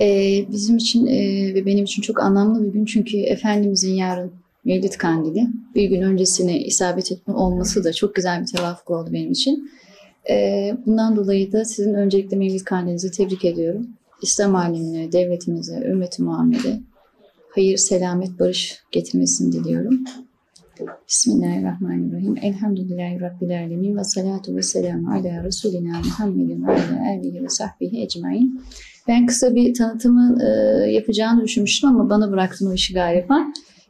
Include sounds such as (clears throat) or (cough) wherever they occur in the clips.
Ee, bizim için e, ve benim için çok anlamlı bir gün çünkü Efendimizin yarın Mevlid Kandili. Bir gün öncesine isabet etme olması da çok güzel bir tevafuk oldu benim için. Ee, bundan dolayı da sizin öncelikle Mevlid Kandilinizi tebrik ediyorum. İslam alemine, devletimize, ümmeti Muhammed'e hayır, selamet, barış getirmesini diliyorum. Bismillahirrahmanirrahim. Elhamdülillahi Rabbil alemin ve salatu ve selamu ala Resulina Muhammedin ve ala alihi ve sahbihi ecmain. Ben kısa bir tanıtımı e, yapacağını düşünmüştüm ama bana bıraktın o işi galiba.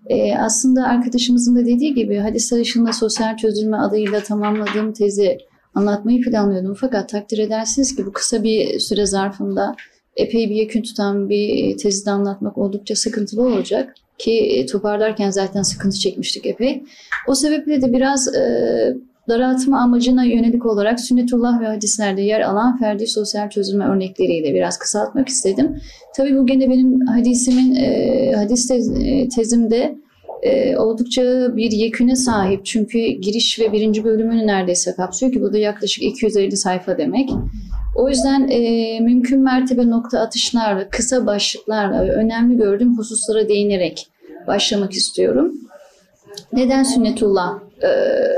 E, aslında arkadaşımızın da dediği gibi hadisler ışığında sosyal çözülme adıyla tamamladığım tezi anlatmayı planlıyordum. Fakat takdir edersiniz ki bu kısa bir süre zarfında epey bir yakın tutan bir tezi de anlatmak oldukça sıkıntılı olacak. Ki toparlarken zaten sıkıntı çekmiştik epey. O sebeple de biraz e, daraltma amacına yönelik olarak sünnetullah ve hadislerde yer alan ferdi sosyal çözülme örnekleriyle biraz kısaltmak istedim. Tabii bu gene benim hadisimin, e, hadis tez, e, tezimde e, oldukça bir yeküne sahip. Çünkü giriş ve birinci bölümünü neredeyse kapsıyor ki bu da yaklaşık 250 sayfa demek. O yüzden e, mümkün mertebe nokta atışlarla, kısa başlıklarla önemli gördüğüm hususlara değinerek başlamak istiyorum. Neden sünnetullah e,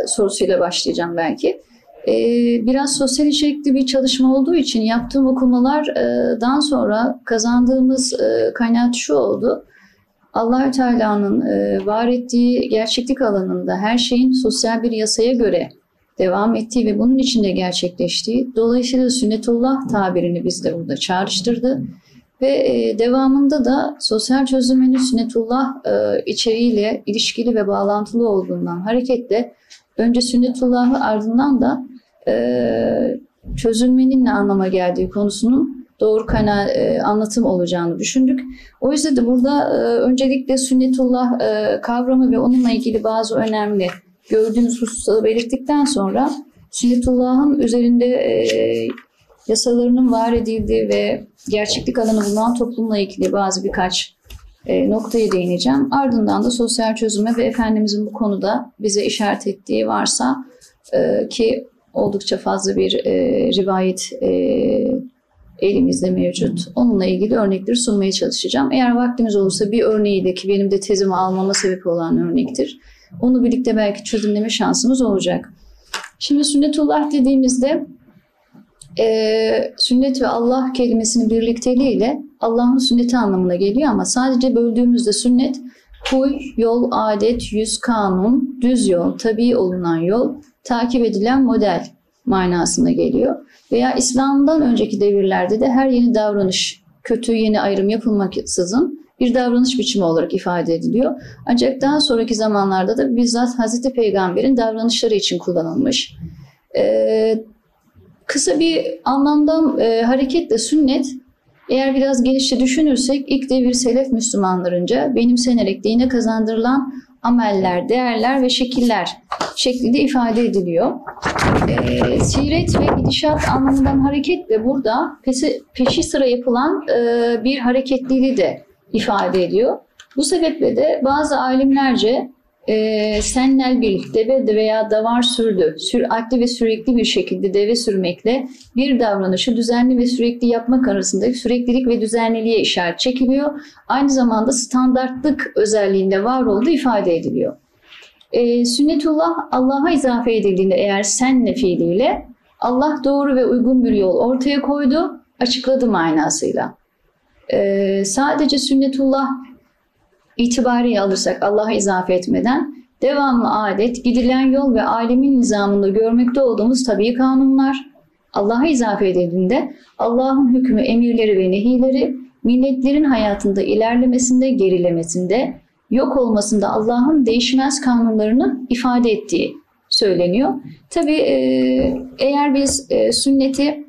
sorusuyla başlayacağım belki. E, biraz sosyal içerikli bir çalışma olduğu için yaptığım okumalardan sonra kazandığımız e, kaynaat şu oldu. Allahü Teala'nın e, var ettiği gerçeklik alanında her şeyin sosyal bir yasaya göre devam ettiği ve bunun içinde gerçekleştiği. Dolayısıyla sünnetullah tabirini bizde burada çağrıştırdı. Ve e, devamında da sosyal çözümünün sünnetullah e, içeriğiyle ilişkili ve bağlantılı olduğundan hareketle önce sünnetullahı ardından da e, çözülmenin ne anlama geldiği konusunun doğru kanal e, anlatım olacağını düşündük. O yüzden de burada öncelikle sünnetullah kavramı ve onunla ilgili bazı önemli gördüğümüz hususları belirttikten sonra sünnetullahın üzerinde yasalarının var edildiği ve gerçeklik alanı bulunan toplumla ilgili bazı birkaç e, noktaya değineceğim. Ardından da sosyal çözüme ve Efendimizin bu konuda bize işaret ettiği varsa e, ki oldukça fazla bir e, rivayet e, elimizde mevcut. Onunla ilgili örnekleri sunmaya çalışacağım. Eğer vaktimiz olursa bir örneği de ki benim de tezimi almama sebep olan örnektir. Onu birlikte belki çözümleme şansımız olacak. Şimdi sünnetullah dediğimizde e, sünnet ve Allah kelimesinin birlikteliğiyle Allah'ın sünneti anlamına geliyor ama sadece böldüğümüzde sünnet huy, yol, adet, yüz, kanun, düz yol, tabi olunan yol, takip edilen model manasına geliyor. Veya İslam'dan önceki devirlerde de her yeni davranış, kötü yeni ayrım yapılmaksızın bir davranış biçimi olarak ifade ediliyor. Ancak daha sonraki zamanlarda da bizzat Hazreti Peygamber'in davranışları için kullanılmış. Ee, kısa bir anlamdan e, hareketle sünnet eğer biraz genişçe düşünürsek ilk devir selef Müslümanlarınca benimsenerek dine kazandırılan ameller, değerler ve şekiller şeklinde ifade ediliyor. E, siret ve gidişat anlamından hareketle burada peşi, peşi sıra yapılan e, bir hareketliliği de ifade ediyor. Bu sebeple de bazı alimlerce e, sennel bil, deve veya davar sürdü, süratli ve sürekli bir şekilde deve sürmekle bir davranışı düzenli ve sürekli yapmak arasındaki süreklilik ve düzenliliğe işaret çekiliyor. Aynı zamanda standartlık özelliğinde var olduğu ifade ediliyor. E, sünnetullah Allah'a izafe edildiğinde eğer senle fiiliyle Allah doğru ve uygun bir yol ortaya koydu, açıkladı manasıyla. E, sadece sünnetullah itibariye alırsak Allah'a izafe etmeden devamlı adet, gidilen yol ve alemin nizamında görmekte olduğumuz tabii kanunlar Allah'a izafe edildiğinde Allah'ın hükmü, emirleri ve nehileri milletlerin hayatında ilerlemesinde, gerilemesinde, yok olmasında Allah'ın değişmez kanunlarını ifade ettiği söyleniyor. Tabii eğer biz sünneti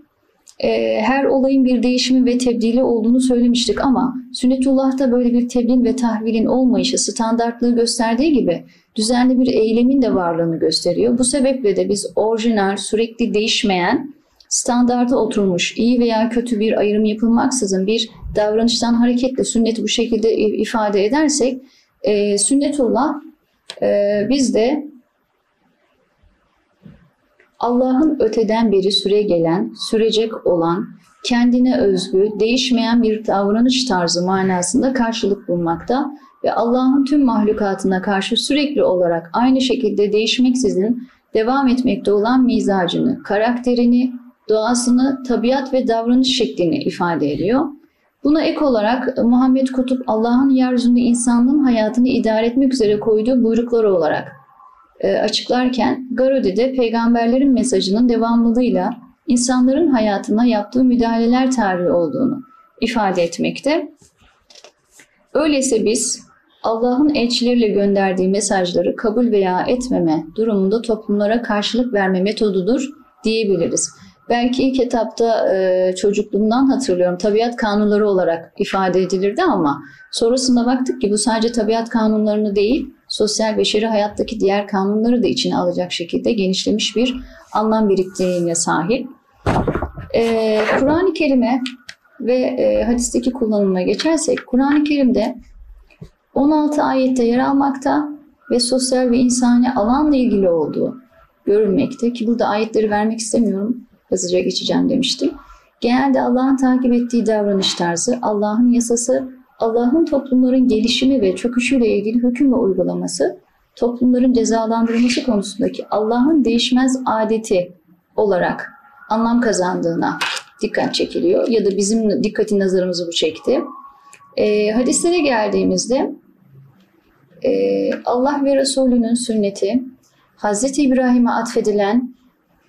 her olayın bir değişimi ve tebdili olduğunu söylemiştik ama sünnetullah'ta böyle bir tebdil ve tahvilin olmayışı standartlığı gösterdiği gibi düzenli bir eylemin de varlığını gösteriyor. Bu sebeple de biz orijinal, sürekli değişmeyen, standarda oturmuş, iyi veya kötü bir ayrım yapılmaksızın bir davranıştan hareketle sünneti bu şekilde ifade edersek e, sünnetullah e, bizde Allah'ın öteden beri süre gelen, sürecek olan, kendine özgü, değişmeyen bir davranış tarzı manasında karşılık bulmakta ve Allah'ın tüm mahlukatına karşı sürekli olarak aynı şekilde değişmeksizin devam etmekte olan mizacını, karakterini, doğasını, tabiat ve davranış şeklini ifade ediyor. Buna ek olarak Muhammed Kutup Allah'ın yeryüzünde insanlığın hayatını idare etmek üzere koyduğu buyrukları olarak e, açıklarken Garudi'de peygamberlerin mesajının devamlılığıyla insanların hayatına yaptığı müdahaleler tarihi olduğunu ifade etmekte. Öyleyse biz Allah'ın elçileriyle gönderdiği mesajları kabul veya etmeme durumunda toplumlara karşılık verme metodudur diyebiliriz. Belki ilk etapta e, çocukluğumdan hatırlıyorum tabiat kanunları olarak ifade edilirdi ama sonrasında baktık ki bu sadece tabiat kanunlarını değil sosyal beşeri hayattaki diğer kanunları da içine alacak şekilde genişlemiş bir anlam biriktirdiğine sahip. E, Kur'an-ı Kerim'e ve e, hadisteki kullanımına geçersek Kur'an-ı Kerim'de 16 ayette yer almakta ve sosyal ve insani alanla ilgili olduğu görülmekte ki burada ayetleri vermek istemiyorum. Hızlıca geçeceğim demiştim. Genelde Allah'ın takip ettiği davranış tarzı, Allah'ın yasası, Allah'ın toplumların gelişimi ve çöküşüyle ilgili hüküm ve uygulaması, toplumların cezalandırılması konusundaki Allah'ın değişmez adeti olarak anlam kazandığına dikkat çekiliyor ya da bizim dikkatin nazarımızı bu çekti. E, hadislere geldiğimizde e, Allah ve Resulünün sünneti, Hz. İbrahim'e atfedilen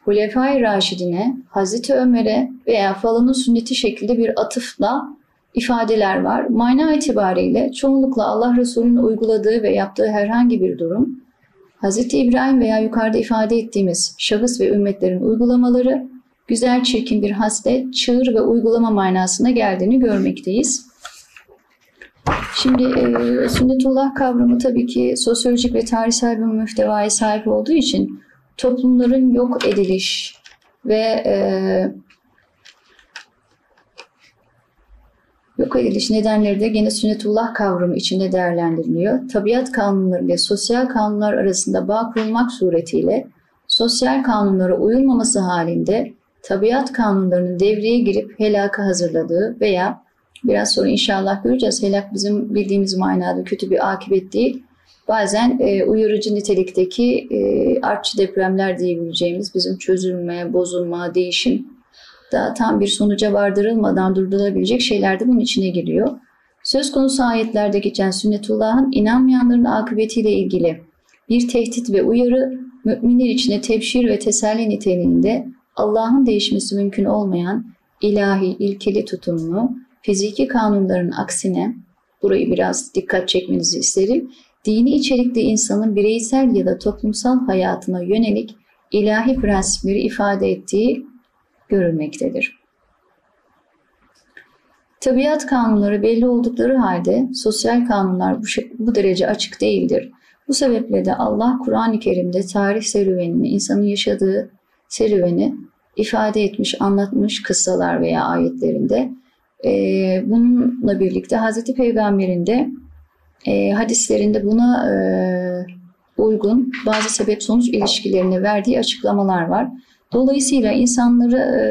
Hulefai Raşidine, Hazreti Ömer'e veya falanın sünneti şekilde bir atıfla ifadeler var. Mana itibariyle çoğunlukla Allah Resulü'nün uyguladığı ve yaptığı herhangi bir durum, Hz. İbrahim veya yukarıda ifade ettiğimiz şahıs ve ümmetlerin uygulamaları, güzel çirkin bir haslet, çığır ve uygulama manasına geldiğini görmekteyiz. Şimdi e, sünnetullah kavramı tabii ki sosyolojik ve tarihsel bir müftevaya sahip olduğu için toplumların yok ediliş ve e, yok ediliş nedenleri de gene sünnetullah kavramı içinde değerlendiriliyor. Tabiat kanunları ile sosyal kanunlar arasında bağ kurulmak suretiyle sosyal kanunlara uyulmaması halinde tabiat kanunlarının devreye girip helaka hazırladığı veya biraz sonra inşallah göreceğiz helak bizim bildiğimiz manada kötü bir akıbet değil bazen e, uyarıcı nitelikteki e, artçı depremler diyebileceğimiz bizim çözülme, bozulma, değişim da tam bir sonuca vardırılmadan durdurulabilecek şeyler de bunun içine giriyor. Söz konusu ayetlerde geçen sünnetullahın inanmayanların akıbetiyle ilgili bir tehdit ve uyarı müminler içine tebşir ve teselli niteliğinde Allah'ın değişmesi mümkün olmayan ilahi ilkeli tutumunu fiziki kanunların aksine burayı biraz dikkat çekmenizi isterim dini içerikli insanın bireysel ya da toplumsal hayatına yönelik ilahi prensipleri ifade ettiği görülmektedir. Tabiat kanunları belli oldukları halde sosyal kanunlar bu, bu derece açık değildir. Bu sebeple de Allah Kur'an-ı Kerim'de tarih serüvenini, insanın yaşadığı serüveni ifade etmiş, anlatmış kıssalar veya ayetlerinde. Ee, bununla birlikte Hz. Peygamber'in de e, hadislerinde buna e, uygun bazı sebep-sonuç ilişkilerine verdiği açıklamalar var. Dolayısıyla insanları e,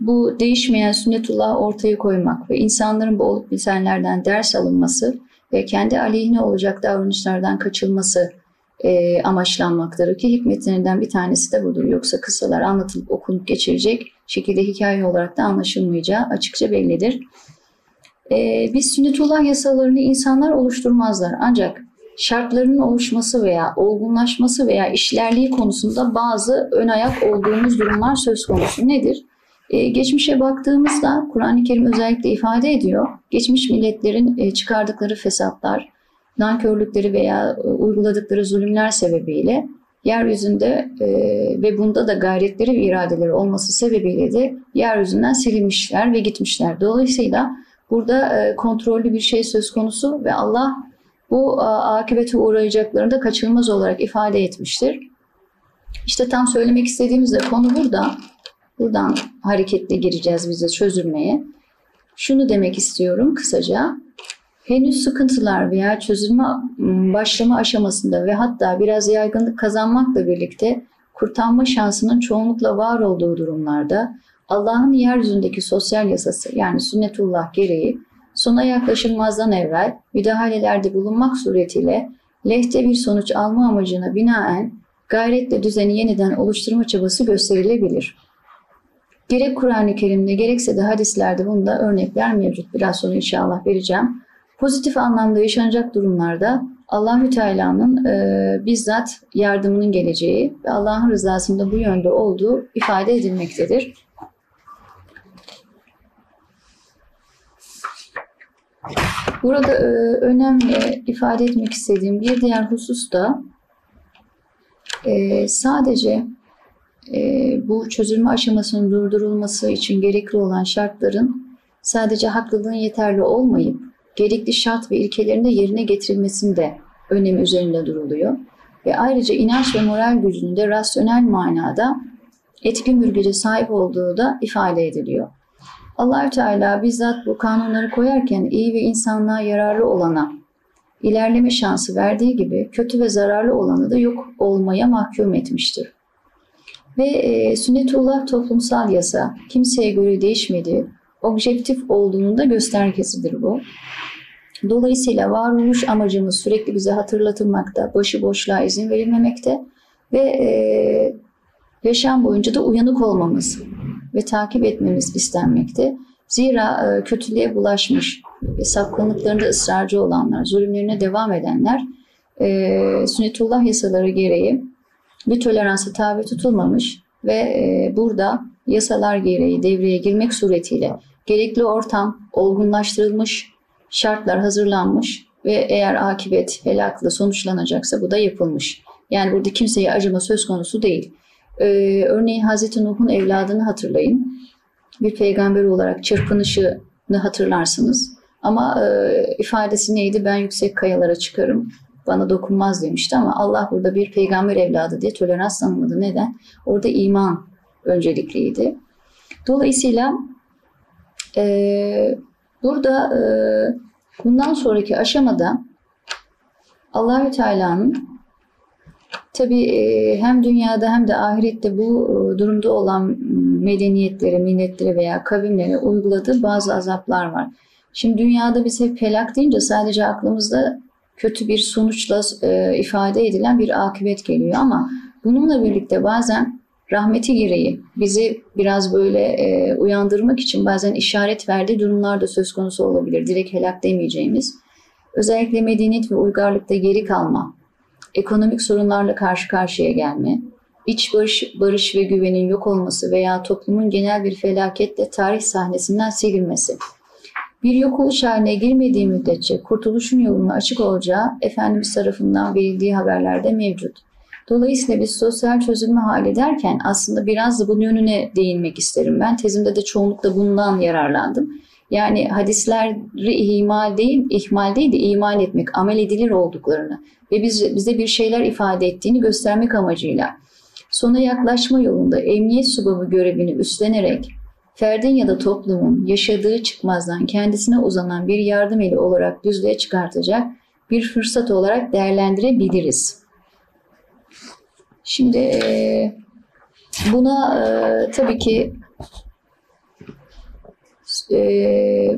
bu değişmeyen sünnetullahı ortaya koymak ve insanların bu olup bitenlerden ders alınması ve kendi aleyhine olacak davranışlardan kaçılması e, amaçlanmaktadır ki hikmetlerinden bir tanesi de budur. Yoksa kıssalar anlatılıp okunup geçirecek şekilde hikaye olarak da anlaşılmayacağı açıkça bellidir. Ee, biz sünnetullah yasalarını insanlar oluşturmazlar. Ancak şartlarının oluşması veya olgunlaşması veya işlerliği konusunda bazı ön ayak olduğumuz durumlar söz konusu. Nedir? Ee, geçmişe baktığımızda Kur'an-ı Kerim özellikle ifade ediyor. Geçmiş milletlerin e, çıkardıkları fesatlar, nankörlükleri veya e, uyguladıkları zulümler sebebiyle yeryüzünde e, ve bunda da gayretleri ve iradeleri olması sebebiyle de yeryüzünden silinmişler ve gitmişler. Dolayısıyla Burada e, kontrollü bir şey söz konusu ve Allah bu akıbete uğrayacaklarını da kaçınılmaz olarak ifade etmiştir. İşte tam söylemek istediğimiz de konu burada. Buradan hareketle gireceğiz bize çözülmeye. Şunu demek istiyorum kısaca. Henüz sıkıntılar veya çözülme başlama aşamasında ve hatta biraz yaygınlık kazanmakla birlikte kurtarma şansının çoğunlukla var olduğu durumlarda Allah'ın yeryüzündeki sosyal yasası yani sünnetullah gereği sona yaklaşılmazdan evvel müdahalelerde bulunmak suretiyle lehte bir sonuç alma amacına binaen gayretle düzeni yeniden oluşturma çabası gösterilebilir. Gerek Kur'an-ı Kerim'de gerekse de hadislerde bunda örnekler mevcut. Biraz sonra inşallah vereceğim. Pozitif anlamda yaşanacak durumlarda Allahü Teala'nın e, bizzat yardımının geleceği ve Allah'ın rızasında bu yönde olduğu ifade edilmektedir. Burada e, önemli ifade etmek istediğim bir diğer husus da e, sadece e, bu çözülme aşamasının durdurulması için gerekli olan şartların sadece haklılığın yeterli olmayıp gerekli şart ve ilkelerin de yerine getirilmesinde önemi üzerinde duruluyor. Ve ayrıca inanç ve moral gücünün de rasyonel manada etkin bir güce sahip olduğu da ifade ediliyor. Allahü Teala bizzat bu kanunları koyarken iyi ve insanlığa yararlı olana ilerleme şansı verdiği gibi kötü ve zararlı olanı da yok olmaya mahkum etmiştir. Ve e, sünnetullah toplumsal yasa kimseye göre değişmediği, objektif olduğunun da göstergesidir bu. Dolayısıyla varoluş amacımız sürekli bize hatırlatılmakta, başıboşluğa izin verilmemekte ve e, yaşam boyunca da uyanık olmamız ve takip etmemiz istenmekte. Zira e, kötülüğe bulaşmış ve sapkınlıklarında ısrarcı olanlar, zulümlerine devam edenler e, sünnetullah yasaları gereği bir toleransa tabi tutulmamış ve e, burada yasalar gereği devreye girmek suretiyle gerekli ortam olgunlaştırılmış, şartlar hazırlanmış ve eğer akibet helakla sonuçlanacaksa bu da yapılmış. Yani burada kimseye acıma söz konusu değil. Ee, örneğin Hazreti Nuh'un evladını hatırlayın. Bir peygamber olarak çırpınışını hatırlarsınız. Ama e, ifadesi neydi? Ben yüksek kayalara çıkarım, bana dokunmaz demişti ama Allah burada bir peygamber evladı diye tolerans tanımadı. Neden? Orada iman öncelikliydi. Dolayısıyla e, burada e, bundan sonraki aşamada Allahü Teala'nın Tabii hem dünyada hem de ahirette bu durumda olan medeniyetlere, milletlere veya kavimlere uyguladığı bazı azaplar var. Şimdi dünyada biz hep helak deyince sadece aklımızda kötü bir sonuçla ifade edilen bir akıbet geliyor ama bununla birlikte bazen rahmeti gereği bizi biraz böyle uyandırmak için bazen işaret verdiği durumlar da söz konusu olabilir. Direkt helak demeyeceğimiz. Özellikle medeniyet ve uygarlıkta geri kalma, ekonomik sorunlarla karşı karşıya gelme, iç barış, barış ve güvenin yok olması veya toplumun genel bir felaketle tarih sahnesinden silinmesi. Bir yok oluş haline girmediği müddetçe kurtuluşun yolunun açık olacağı Efendimiz tarafından verildiği haberlerde mevcut. Dolayısıyla biz sosyal çözülme hali derken aslında biraz da bunun yönüne değinmek isterim. Ben tezimde de çoğunlukla bundan yararlandım. Yani hadisleri ihmal değil, ihmal değil de iman etmek, amel edilir olduklarını ve biz, bize bir şeyler ifade ettiğini göstermek amacıyla sona yaklaşma yolunda emniyet subabı görevini üstlenerek ferdin ya da toplumun yaşadığı çıkmazdan kendisine uzanan bir yardım eli olarak düzlüğe çıkartacak bir fırsat olarak değerlendirebiliriz. Şimdi buna tabii ki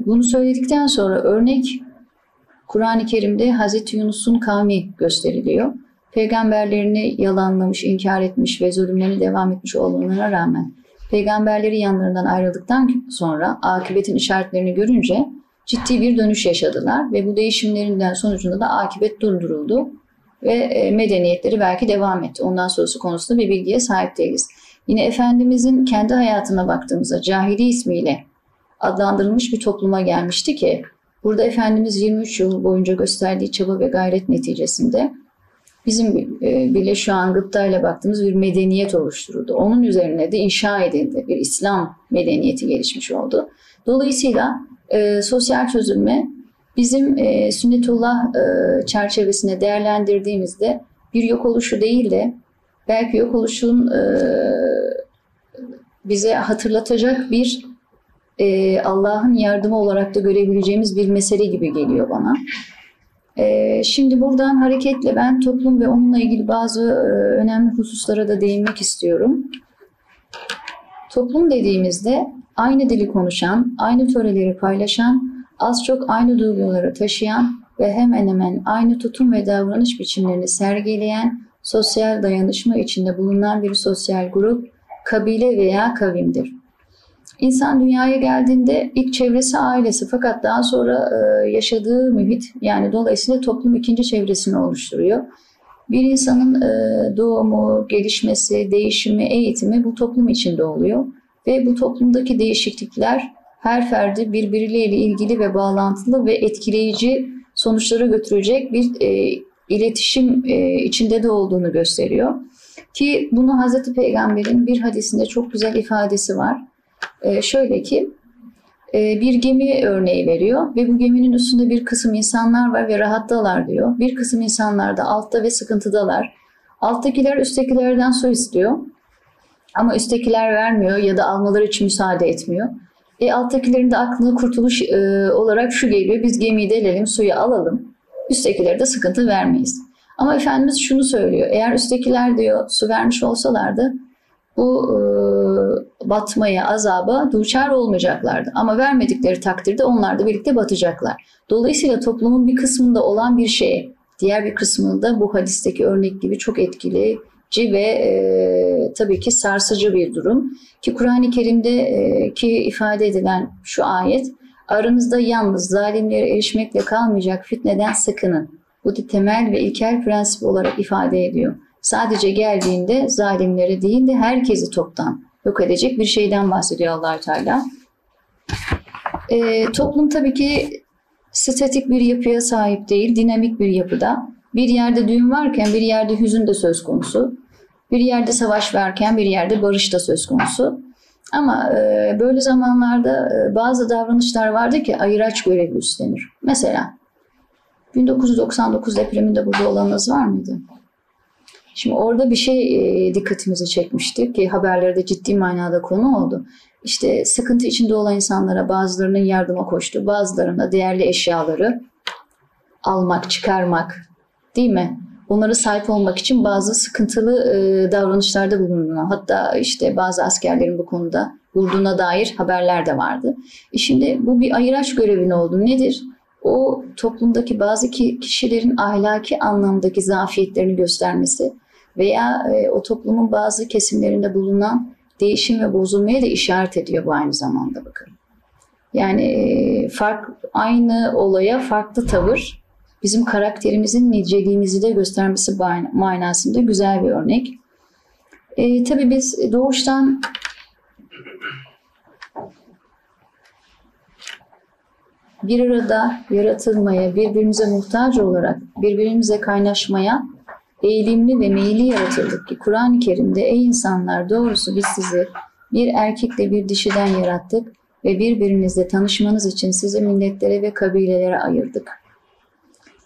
bunu söyledikten sonra örnek Kur'an-ı Kerim'de Hazreti Yunus'un kavmi gösteriliyor. Peygamberlerini yalanlamış, inkar etmiş ve zulümlerine devam etmiş olmalarına rağmen peygamberleri yanlarından ayrıldıktan sonra akıbetin işaretlerini görünce ciddi bir dönüş yaşadılar ve bu değişimlerinden sonucunda da akıbet durduruldu ve e, medeniyetleri belki devam etti. Ondan sonrası konusunda bir bilgiye sahip değiliz. Yine Efendimizin kendi hayatına baktığımızda cahili ismiyle adlandırılmış bir topluma gelmişti ki burada Efendimiz 23 yıl boyunca gösterdiği çaba ve gayret neticesinde bizim e, bile şu an gıptayla baktığımız bir medeniyet oluşturuldu. Onun üzerine de inşa edildi. Bir İslam medeniyeti gelişmiş oldu. Dolayısıyla e, sosyal çözülme bizim e, sünnetullah e, çerçevesine değerlendirdiğimizde bir yok oluşu değil de belki yok oluşun e, bize hatırlatacak bir e, Allah'ın yardımı olarak da görebileceğimiz bir mesele gibi geliyor bana. E, şimdi buradan hareketle ben toplum ve onunla ilgili bazı e, önemli hususlara da değinmek istiyorum. Toplum dediğimizde aynı dili konuşan, aynı töreleri paylaşan, az çok aynı duyguları taşıyan ve hemen hemen aynı tutum ve davranış biçimlerini sergileyen sosyal dayanışma içinde bulunan bir sosyal grup, kabile veya kavimdir. İnsan dünyaya geldiğinde ilk çevresi ailesi fakat daha sonra e, yaşadığı mühit yani dolayısıyla toplum ikinci çevresini oluşturuyor. Bir insanın e, doğumu, gelişmesi, değişimi, eğitimi bu toplum içinde oluyor ve bu toplumdaki değişiklikler her ferdi birbirleriyle ilgili ve bağlantılı ve etkileyici sonuçlara götürecek bir e, iletişim e, içinde de olduğunu gösteriyor. Ki bunu Hazreti Peygamber'in bir hadisinde çok güzel ifadesi var. E, şöyle ki e, bir gemi örneği veriyor ve bu geminin üstünde bir kısım insanlar var ve rahattalar diyor. Bir kısım insanlar da altta ve sıkıntıdalar. Alttakiler üsttekilerden su istiyor. Ama üsttekiler vermiyor ya da almaları için müsaade etmiyor. E alttakilerin de aklına kurtuluş e, olarak şu geliyor. Biz gemiyi delelim, suyu alalım. Üsttekilere de sıkıntı vermeyiz. Ama Efendimiz şunu söylüyor. Eğer üsttekiler diyor su vermiş olsalardı bu e, batmaya, azaba duçar olmayacaklardı. Ama vermedikleri takdirde onlar da birlikte batacaklar. Dolayısıyla toplumun bir kısmında olan bir şeye, diğer bir kısmında bu hadisteki örnek gibi çok etkileyici ve e, tabii ki sarsıcı bir durum. Ki Kur'an-ı Kerim'de e, ki ifade edilen şu ayet, aranızda yalnız zalimlere erişmekle kalmayacak fitneden sakının. Bu da temel ve ilkel prensip olarak ifade ediyor. Sadece geldiğinde zalimleri değil de herkesi toptan yok edecek bir şeyden bahsediyor allah Teala. E, toplum tabii ki statik bir yapıya sahip değil, dinamik bir yapıda. Bir yerde düğün varken bir yerde hüzün de söz konusu. Bir yerde savaş varken bir yerde barış da söz konusu. Ama e, böyle zamanlarda e, bazı davranışlar vardı ki ayıraç görevi üstlenir. Mesela 1999 depreminde burada olanınız var mıydı? Şimdi orada bir şey e, dikkatimizi çekmişti ki haberlerde ciddi manada konu oldu. İşte sıkıntı içinde olan insanlara bazılarının yardıma koştu, bazılarına değerli eşyaları almak, çıkarmak değil mi? Onlara sahip olmak için bazı sıkıntılı e, davranışlarda bulunduğuna, hatta işte bazı askerlerin bu konuda vurduğuna dair haberler de vardı. E şimdi bu bir ayıraç görevi ne oldu? Nedir? O toplumdaki bazı kişilerin ahlaki anlamdaki zafiyetlerini göstermesi veya e, o toplumun bazı kesimlerinde bulunan değişim ve bozulmaya da işaret ediyor bu aynı zamanda bakın. Yani e, fark aynı olaya farklı tavır bizim karakterimizin niceliğimizi de göstermesi manasında güzel bir örnek. E, tabii biz doğuştan bir arada yaratılmaya, birbirimize muhtaç olarak birbirimize kaynaşmaya eğilimli ve meyilli yaratıldık ki Kur'an-ı Kerim'de ey insanlar doğrusu biz sizi bir erkekle bir dişiden yarattık ve birbirinizle tanışmanız için sizi milletlere ve kabilelere ayırdık.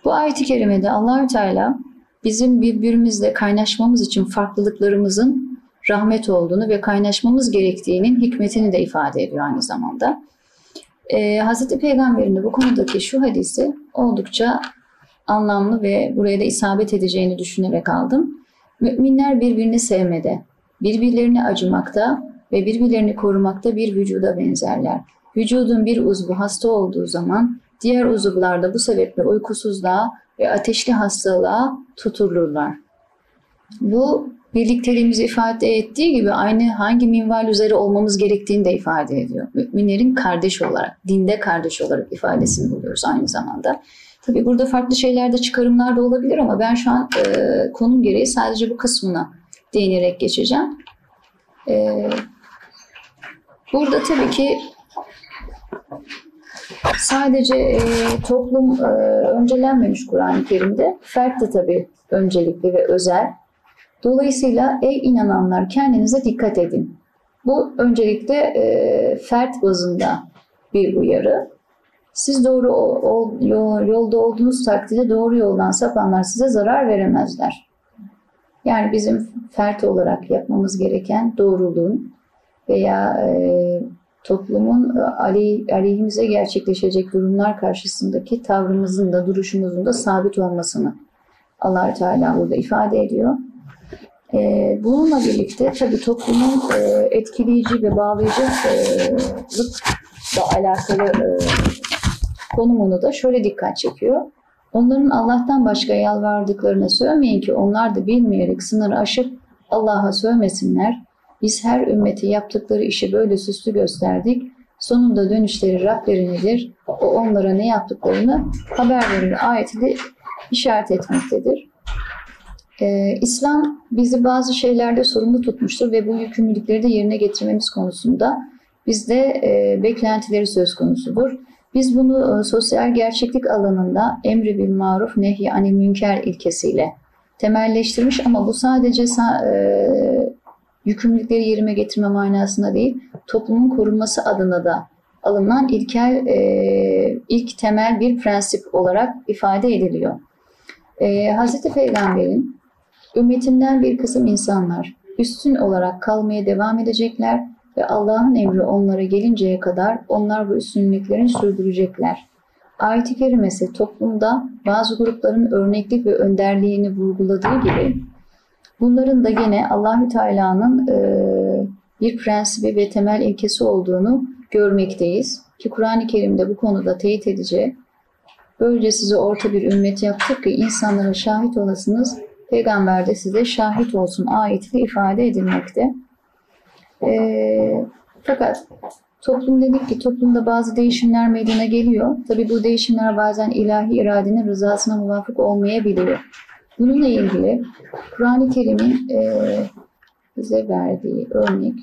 Bu ayet-i kerimede Allahü Teala bizim birbirimizle kaynaşmamız için farklılıklarımızın rahmet olduğunu ve kaynaşmamız gerektiğinin hikmetini de ifade ediyor aynı zamanda. Ee, Hz. Peygamber'in de bu konudaki şu hadisi oldukça anlamlı ve buraya da isabet edeceğini düşünerek aldım. Müminler birbirini sevmede, birbirlerini acımakta ve birbirlerini korumakta bir vücuda benzerler. Vücudun bir uzvu hasta olduğu zaman diğer uzuvlar da bu sebeple uykusuzluğa ve ateşli hastalığa tutulurlar. Bu birlikteliğimizi ifade ettiği gibi aynı hangi minval üzere olmamız gerektiğini de ifade ediyor. Müminlerin kardeş olarak, dinde kardeş olarak ifadesini buluyoruz aynı zamanda. Tabii burada farklı şeylerde çıkarımlar da olabilir ama ben şu an e, konum gereği sadece bu kısmına değinerek geçeceğim. E, burada tabii ki sadece e, toplum e, öncelenmemiş Kur'an-ı Kerim'de. Fert de tabii öncelikli ve özel. Dolayısıyla ey inananlar kendinize dikkat edin. Bu öncelikle e, fert bazında bir uyarı. Siz doğru ol, yol, yolda olduğunuz takdirde doğru yoldan sapanlar size zarar veremezler. Yani bizim fert olarak yapmamız gereken doğruluğun veya e, toplumun e, aleyhimize gerçekleşecek durumlar karşısındaki tavrımızın da duruşumuzun da sabit olmasını allah Teala burada ifade ediyor. E, bununla birlikte tabii toplumun e, etkileyici ve bağlayıcılıkla alakalı konumunu da şöyle dikkat çekiyor. Onların Allah'tan başka yalvardıklarına sövmeyin ki onlar da bilmeyerek sınırı aşıp Allah'a sövmesinler. Biz her ümmeti yaptıkları işi böyle süslü gösterdik. Sonunda dönüşleri Rablerinedir. O onlara ne yaptıklarını haber verir ayetiyle işaret etmektedir. Ee, İslam bizi bazı şeylerde sorumlu tutmuştur ve bu yükümlülükleri de yerine getirmemiz konusunda bizde e, beklentileri söz konusudur. Biz bunu e, sosyal gerçeklik alanında emri bil maruf nehy anil münker ilkesiyle temelleştirmiş ama bu sadece e, yükümlülükleri yerime getirme manasında değil, toplumun korunması adına da alınan ilkel, e, ilk temel bir prensip olarak ifade ediliyor. E, Hz. Peygamber'in ümmetinden bir kısım insanlar üstün olarak kalmaya devam edecekler ve Allah'ın emri onlara gelinceye kadar onlar bu üstünlüklerini sürdürecekler. Ayet-i kerimesi toplumda bazı grupların örneklik ve önderliğini vurguladığı gibi bunların da gene Allahü Teala'nın e, bir prensibi ve temel ilkesi olduğunu görmekteyiz. Ki Kur'an-ı Kerim'de bu konuda teyit edici. Böylece size orta bir ümmet yaptık ki insanlara şahit olasınız. Peygamber de size şahit olsun ayetiyle ifade edilmekte. E, fakat toplum dedik ki toplumda bazı değişimler meydana geliyor. Tabi bu değişimler bazen ilahi iradenin rızasına muvafık olmayabiliyor. Bununla ilgili Kur'an-ı Kerim'in e, bize verdiği örnek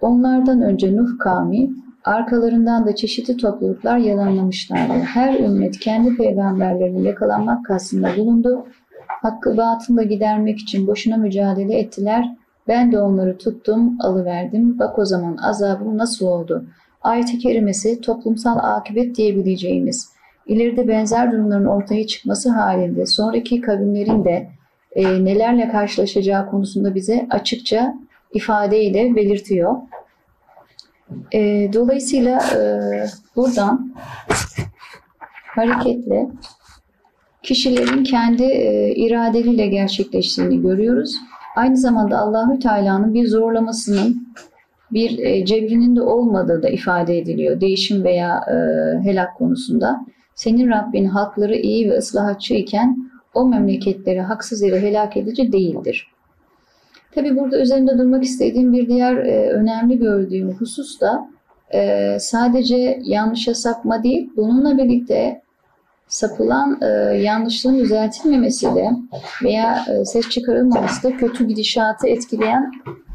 onlardan önce Nuh kavmi arkalarından da çeşitli topluluklar yalanlamışlardı. Her ümmet kendi peygamberlerini yakalanmak kastında bulundu. Hakkı batınla gidermek için boşuna mücadele ettiler ben de onları tuttum, alıverdim. Bak o zaman azabım nasıl oldu? Ayet-i kerimesi toplumsal akıbet diyebileceğimiz, ileride benzer durumların ortaya çıkması halinde sonraki kavimlerin de e, nelerle karşılaşacağı konusunda bize açıkça ifadeyle belirtiyor. E, dolayısıyla e, buradan hareketle kişilerin kendi e, iradeleriyle gerçekleştiğini görüyoruz Aynı zamanda Allahü Teala'nın bir zorlamasının, bir e, cebrinin de olmadığı da ifade ediliyor değişim veya e, helak konusunda. Senin Rabbin halkları iyi ve ıslahatçı iken o memleketleri haksız yere helak edici değildir. Tabi burada üzerinde durmak istediğim bir diğer e, önemli gördüğüm husus da e, sadece yanlışa sapma değil, bununla birlikte sapılan e, yanlışlığın düzeltilmemesi de veya e, ses çıkarılmaması da kötü gidişatı etkileyen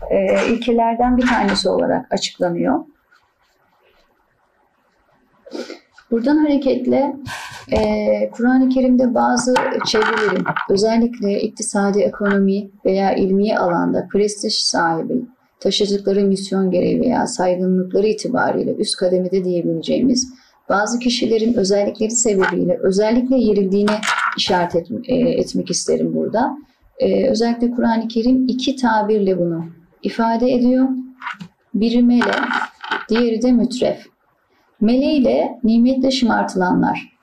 e, ilkelerden bir tanesi olarak açıklanıyor. Buradan hareketle e, Kur'an-ı Kerim'de bazı çevrelerin özellikle iktisadi, ekonomi veya ilmi alanda prestij sahibi, taşıdıkları misyon gereği veya saygınlıkları itibariyle üst kademede diyebileceğimiz bazı kişilerin özellikleri sebebiyle özellikle yerildiğini işaret et, e, etmek isterim burada. E, özellikle Kur'an-ı Kerim iki tabirle bunu ifade ediyor. Biri mele, diğeri de mütref. Mele ile nimetle şımartılanlar.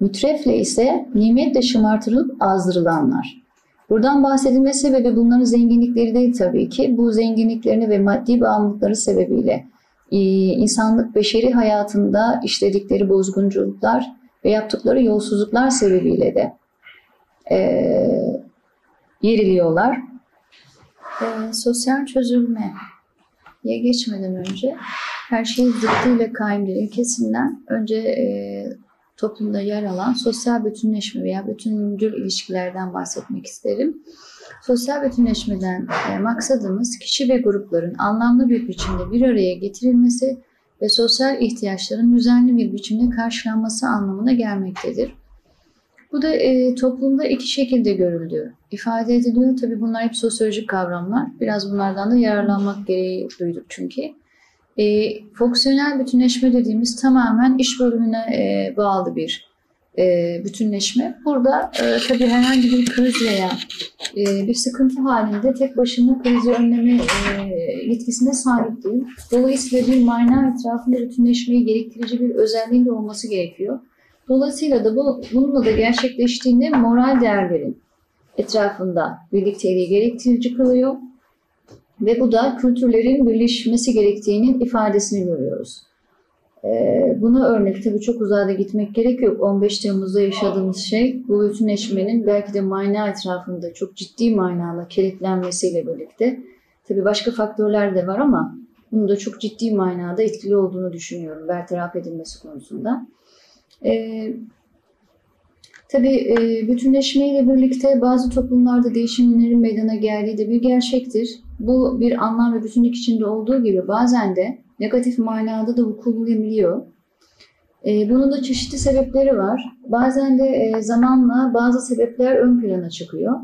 Mütrefle ise nimetle şımartılıp azdırılanlar. Buradan bahsedilme sebebi bunların zenginlikleri değil tabii ki. Bu zenginliklerini ve maddi bağımlılıkları sebebiyle insanlık beşeri hayatında işledikleri bozgunculuklar ve yaptıkları yolsuzluklar sebebiyle de e, yeriliyorlar. E, sosyal çözülme ya geçmeden önce her şey zıttıyla kaimdir ilkesinden önce e, toplumda yer alan sosyal bütünleşme veya bütüncül ilişkilerden bahsetmek isterim. Sosyal bütünleşmeden e, maksadımız kişi ve grupların anlamlı bir biçimde bir araya getirilmesi ve sosyal ihtiyaçların düzenli bir biçimde karşılanması anlamına gelmektedir. Bu da e, toplumda iki şekilde görüldüğü ifade ediliyor. Tabi bunlar hep sosyolojik kavramlar. Biraz bunlardan da yararlanmak gereği duyduk çünkü. E, fonksiyonel bütünleşme dediğimiz tamamen iş bölümüne e, bağlı bir e, bütünleşme. Burada e, tabii herhangi bir kriz veya e, bir sıkıntı halinde tek başına krizi önleme yetkisine sahip değil. Dolayısıyla bir mana etrafında bütünleşmeyi gerektirici bir özelliğin de olması gerekiyor. Dolayısıyla da bu, bununla da gerçekleştiğinde moral değerlerin etrafında birlikteliği gerektirici kılıyor. Ve bu da kültürlerin birleşmesi gerektiğinin ifadesini görüyoruz. Ee, buna örnek tabii çok uzağa da gitmek gerek yok. 15 Temmuz'da yaşadığımız şey bu bütünleşmenin belki de mana etrafında çok ciddi manada kilitlenmesiyle birlikte tabii başka faktörler de var ama bunu da çok ciddi manada etkili olduğunu düşünüyorum bertaraf edilmesi konusunda. Ee, tabii e, bütünleşmeyle birlikte bazı toplumlarda değişimlerin meydana geldiği de bir gerçektir. Bu bir anlam ve bütünlük içinde olduğu gibi bazen de negatif manada da vuku bulabiliyor. E, bunun da çeşitli sebepleri var. Bazen de e, zamanla bazı sebepler ön plana çıkıyor.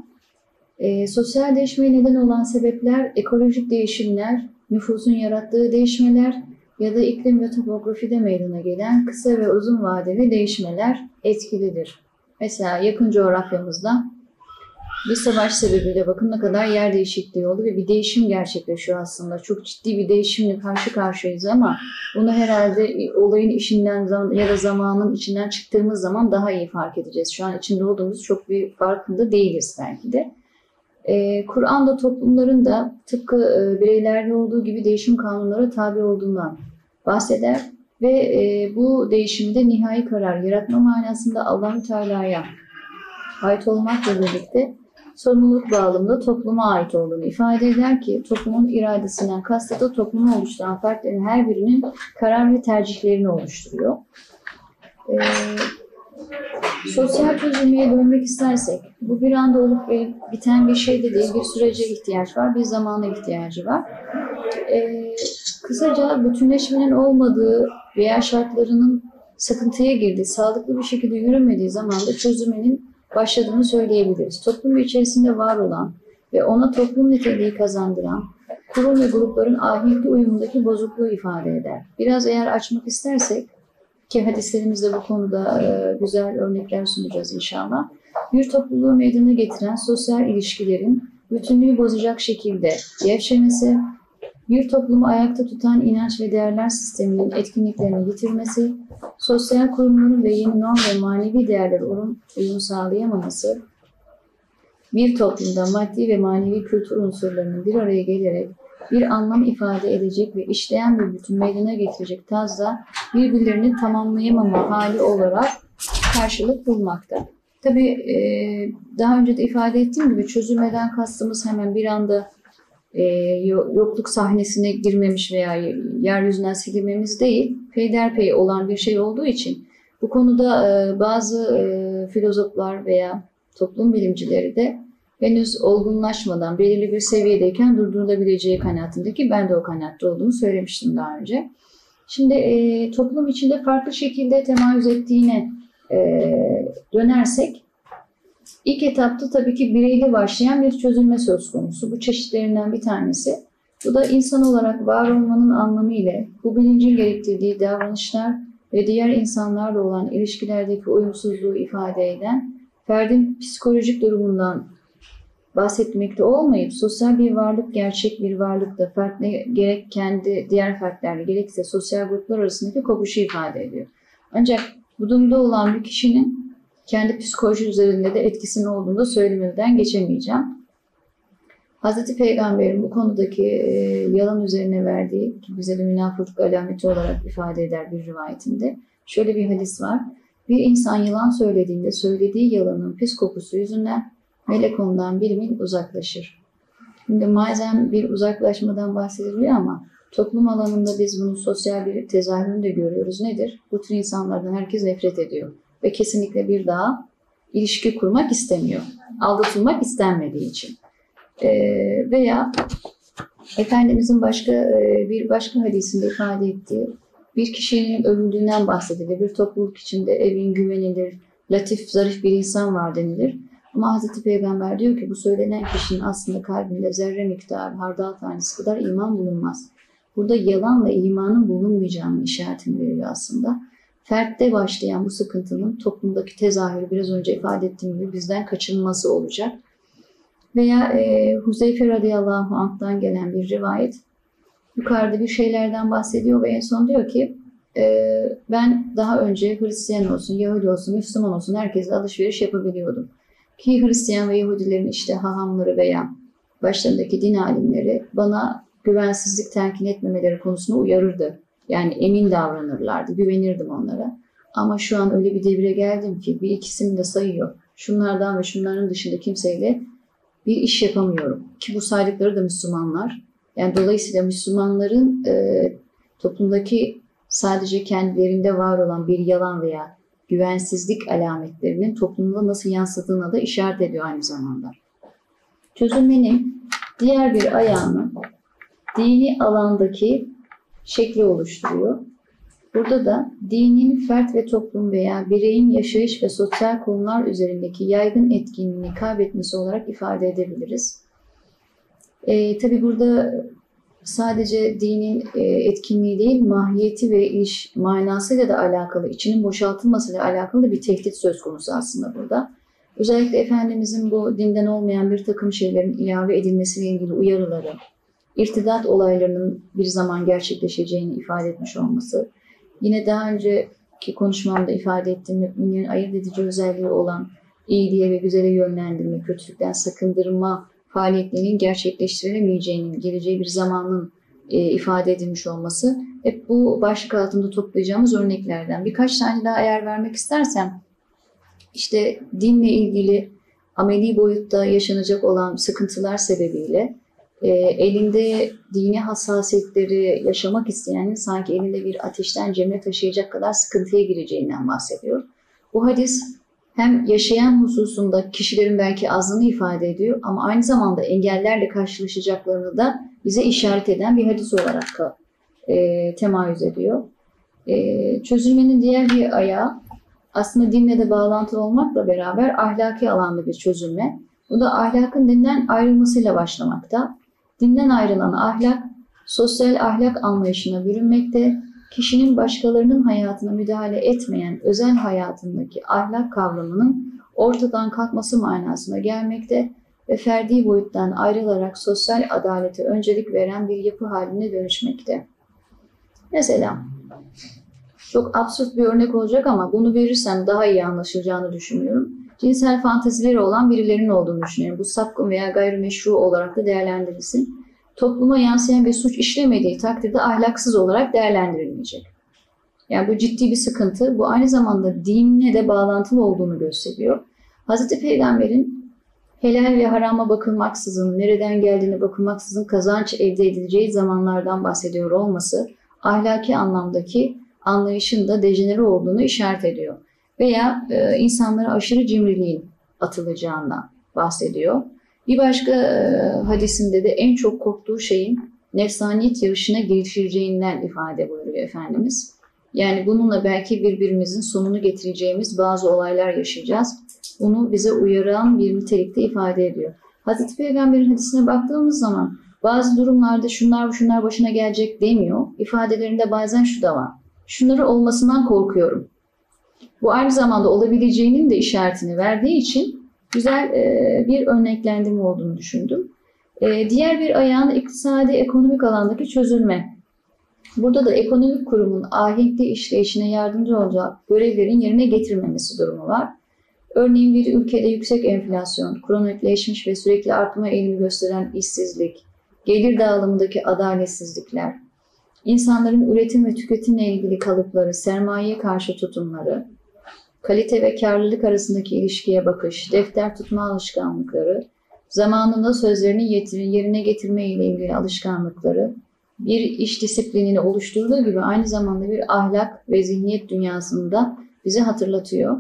E, sosyal değişmeye neden olan sebepler ekolojik değişimler, nüfusun yarattığı değişmeler ya da iklim ve topografide meydana gelen kısa ve uzun vadeli değişmeler etkilidir. Mesela yakın coğrafyamızda bir savaş sebebiyle bakın ne kadar yer değişikliği oldu ve bir değişim gerçekleşiyor aslında. Çok ciddi bir değişimle karşı karşıyayız ama bunu herhalde olayın işinden ya da zamanın içinden çıktığımız zaman daha iyi fark edeceğiz. Şu an içinde olduğumuz çok bir farkında değiliz belki de. Ee, Kur'an'da toplumların da tıpkı e, bireylerde olduğu gibi değişim kanunları tabi olduğundan bahseder ve e, bu değişimde nihai karar yaratma manasında Allahü Teala'ya ait olmakla birlikte sorumluluk bağlamında topluma ait olduğunu ifade eder ki toplumun iradesinden kastı da toplumu oluşturan fertlerin her birinin karar ve tercihlerini oluşturuyor. Ee, sosyal çözülmeye dönmek istersek bu bir anda olup biten bir şey de değil. Bir sürece ihtiyaç var, bir zamana ihtiyacı var. Ee, kısaca bütünleşmenin olmadığı veya şartlarının sıkıntıya girdiği, sağlıklı bir şekilde yürümediği zaman da çözülmenin başladığını söyleyebiliriz. Toplum içerisinde var olan ve ona toplum niteliği kazandıran kurum ve grupların ahenkli uyumundaki bozukluğu ifade eder. Biraz eğer açmak istersek ki hadislerimizde bu konuda e, güzel örnekler sunacağız inşallah. Bir topluluğu meydana getiren sosyal ilişkilerin bütünlüğü bozacak şekilde gevşemesi, bir toplumu ayakta tutan inanç ve değerler sisteminin etkinliklerini yitirmesi, sosyal kurumların ve yeni norm ve manevi değerlere uyum, uyum sağlayamaması, bir toplumda maddi ve manevi kültür unsurlarının bir araya gelerek bir anlam ifade edecek ve işleyen bir bütün meydana getirecek tarzda birbirlerini tamamlayamama hali olarak karşılık bulmakta. Tabii daha önce de ifade ettiğim gibi çözülmeden kastımız hemen bir anda e, yokluk sahnesine girmemiş veya yeryüzünden silinmemiz değil, peyderpey olan bir şey olduğu için bu konuda e, bazı e, filozoflar veya toplum bilimcileri de henüz olgunlaşmadan belirli bir seviyedeyken durdurulabileceği kanaatindeki ben de o kanaatte olduğumu söylemiştim daha önce. Şimdi e, toplum içinde farklı şekilde temayüz ettiğine e, dönersek İlk etapta tabii ki bireyli başlayan bir çözülme söz konusu. Bu çeşitlerinden bir tanesi. Bu da insan olarak var olmanın anlamı ile bu bilincin gerektirdiği davranışlar ve diğer insanlarla olan ilişkilerdeki uyumsuzluğu ifade eden ferdin psikolojik durumundan bahsetmekte olmayıp sosyal bir varlık gerçek bir varlıkta fertle gerek kendi diğer fertlerle gerekse sosyal gruplar arasındaki kopuşu ifade ediyor. Ancak bu durumda olan bir kişinin kendi psikoloji üzerinde de etkisinin olduğunu da söylemeden geçemeyeceğim. Hazreti Peygamber'in bu konudaki e, yalan üzerine verdiği, ki bize de münafıklık alameti olarak ifade eder bir rivayetinde, şöyle bir hadis var. Bir insan yalan söylediğinde söylediği yalanın pis kokusu yüzünden melek ondan bir mil uzaklaşır. Şimdi malzem bir uzaklaşmadan bahsediliyor ama toplum alanında biz bunun sosyal bir tezahürünü de görüyoruz. Nedir? Bu tür insanlardan herkes nefret ediyor ve kesinlikle bir daha ilişki kurmak istemiyor. Aldatılmak istenmediği için. E, veya Efendimizin başka e, bir başka hadisinde ifade ettiği bir kişinin övüldüğünden bahsedilir. Bir topluluk içinde evin güvenilir, latif, zarif bir insan var denilir. Ama Hazreti Peygamber diyor ki bu söylenen kişinin aslında kalbinde zerre miktarı hardal tanesi kadar iman bulunmaz. Burada yalanla imanın bulunmayacağının işaretini veriyor aslında. Fertte başlayan bu sıkıntının toplumdaki tezahürü biraz önce ifade ettiğim gibi bizden kaçınılması olacak. Veya e, Huzeyfe radıyallahu anh'tan gelen bir rivayet yukarıda bir şeylerden bahsediyor ve en son diyor ki e, ben daha önce Hristiyan olsun, Yahudi olsun, Müslüman olsun herkesle alışveriş yapabiliyordum. Ki Hristiyan ve Yahudilerin işte hahamları veya başlarındaki din alimleri bana güvensizlik telkin etmemeleri konusunda uyarırdı. Yani emin davranırlardı, güvenirdim onlara. Ama şu an öyle bir devre geldim ki bir ikisini de sayıyor. Şunlardan ve şunların dışında kimseyle bir iş yapamıyorum. Ki bu saydıkları da Müslümanlar. Yani dolayısıyla Müslümanların e, toplumdaki sadece kendilerinde var olan bir yalan veya güvensizlik alametlerinin toplumda nasıl yansıdığına da işaret ediyor aynı zamanda. Çözülmenin diğer bir ayağını dini alandaki şekli oluşturuyor. Burada da dinin fert ve toplum veya bireyin yaşayış ve sosyal konular üzerindeki yaygın etkinliğini kaybetmesi olarak ifade edebiliriz. E, tabii burada sadece dinin e, etkinliği değil, mahiyeti ve iş manasıyla da alakalı, içinin boşaltılmasıyla alakalı bir tehdit söz konusu aslında burada. Özellikle Efendimizin bu dinden olmayan bir takım şeylerin ilave edilmesiyle ilgili uyarıları, irtidat olaylarının bir zaman gerçekleşeceğini ifade etmiş olması, yine daha önceki konuşmamda ifade ettiğim müminlerin ayırt edici özelliği olan iyiliğe ve güzele yönlendirme, kötülükten sakındırma faaliyetlerinin gerçekleştirilemeyeceğinin, geleceği bir zamanın e, ifade edilmiş olması hep bu başlık altında toplayacağımız örneklerden. Birkaç tane daha eğer vermek istersem, işte dinle ilgili ameli boyutta yaşanacak olan sıkıntılar sebebiyle e, elinde dini hassasiyetleri yaşamak isteyenin sanki elinde bir ateşten cemre taşıyacak kadar sıkıntıya gireceğinden bahsediyor. Bu hadis hem yaşayan hususunda kişilerin belki azlığını ifade ediyor ama aynı zamanda engellerle karşılaşacaklarını da bize işaret eden bir hadis olarak e, temayüz ediyor. E, çözülmenin diğer bir ayağı aslında dinle de bağlantılı olmakla beraber ahlaki alanda bir çözülme. Bu da ahlakın dinden ayrılmasıyla başlamakta. Dinden ayrılan ahlak, sosyal ahlak anlayışına bürünmekte, kişinin başkalarının hayatına müdahale etmeyen özel hayatındaki ahlak kavramının ortadan kalkması manasına gelmekte ve ferdi boyuttan ayrılarak sosyal adalete öncelik veren bir yapı haline dönüşmekte. Mesela çok absürt bir örnek olacak ama bunu verirsem daha iyi anlaşılacağını düşünüyorum. Cinsel fantezileri olan birilerinin olduğunu düşünüyorum. Bu sapkın veya gayrimeşru olarak da değerlendirilsin topluma yansıyan bir suç işlemediği takdirde ahlaksız olarak değerlendirilmeyecek. Yani bu ciddi bir sıkıntı. Bu aynı zamanda dinle de bağlantılı olduğunu gösteriyor. Hz. Peygamber'in helal ve harama bakılmaksızın, nereden geldiğine bakılmaksızın kazanç elde edileceği zamanlardan bahsediyor olması ahlaki anlamdaki anlayışın da dejenere olduğunu işaret ediyor. Veya e, insanlara aşırı cimriliğin atılacağından bahsediyor. Bir başka e, hadisinde de en çok korktuğu şeyin nefsaniyet yarışına girişeceğinden ifade buyuruyor Efendimiz. Yani bununla belki birbirimizin sonunu getireceğimiz bazı olaylar yaşayacağız. Bunu bize uyaran bir nitelikte ifade ediyor. Hazreti Peygamber'in hadisine baktığımız zaman bazı durumlarda şunlar şunlar başına gelecek demiyor. İfadelerinde bazen şu da var. Şunları olmasından korkuyorum. Bu aynı zamanda olabileceğinin de işaretini verdiği için güzel e, bir örneklendirme olduğunu düşündüm. E, diğer bir ayağın iktisadi ekonomik alandaki çözülme. Burada da ekonomik kurumun ahenkli işleyişine yardımcı olacak görevlerin yerine getirmemesi durumu var. Örneğin bir ülkede yüksek enflasyon, kronikleşmiş ve sürekli artma eğilimi gösteren işsizlik, gelir dağılımındaki adaletsizlikler, insanların üretim ve tüketimle ilgili kalıpları, sermayeye karşı tutumları, kalite ve karlılık arasındaki ilişkiye bakış, defter tutma alışkanlıkları, zamanında sözlerini yerine getirme ile ilgili alışkanlıkları, bir iş disiplinini oluşturduğu gibi aynı zamanda bir ahlak ve zihniyet dünyasında bize hatırlatıyor.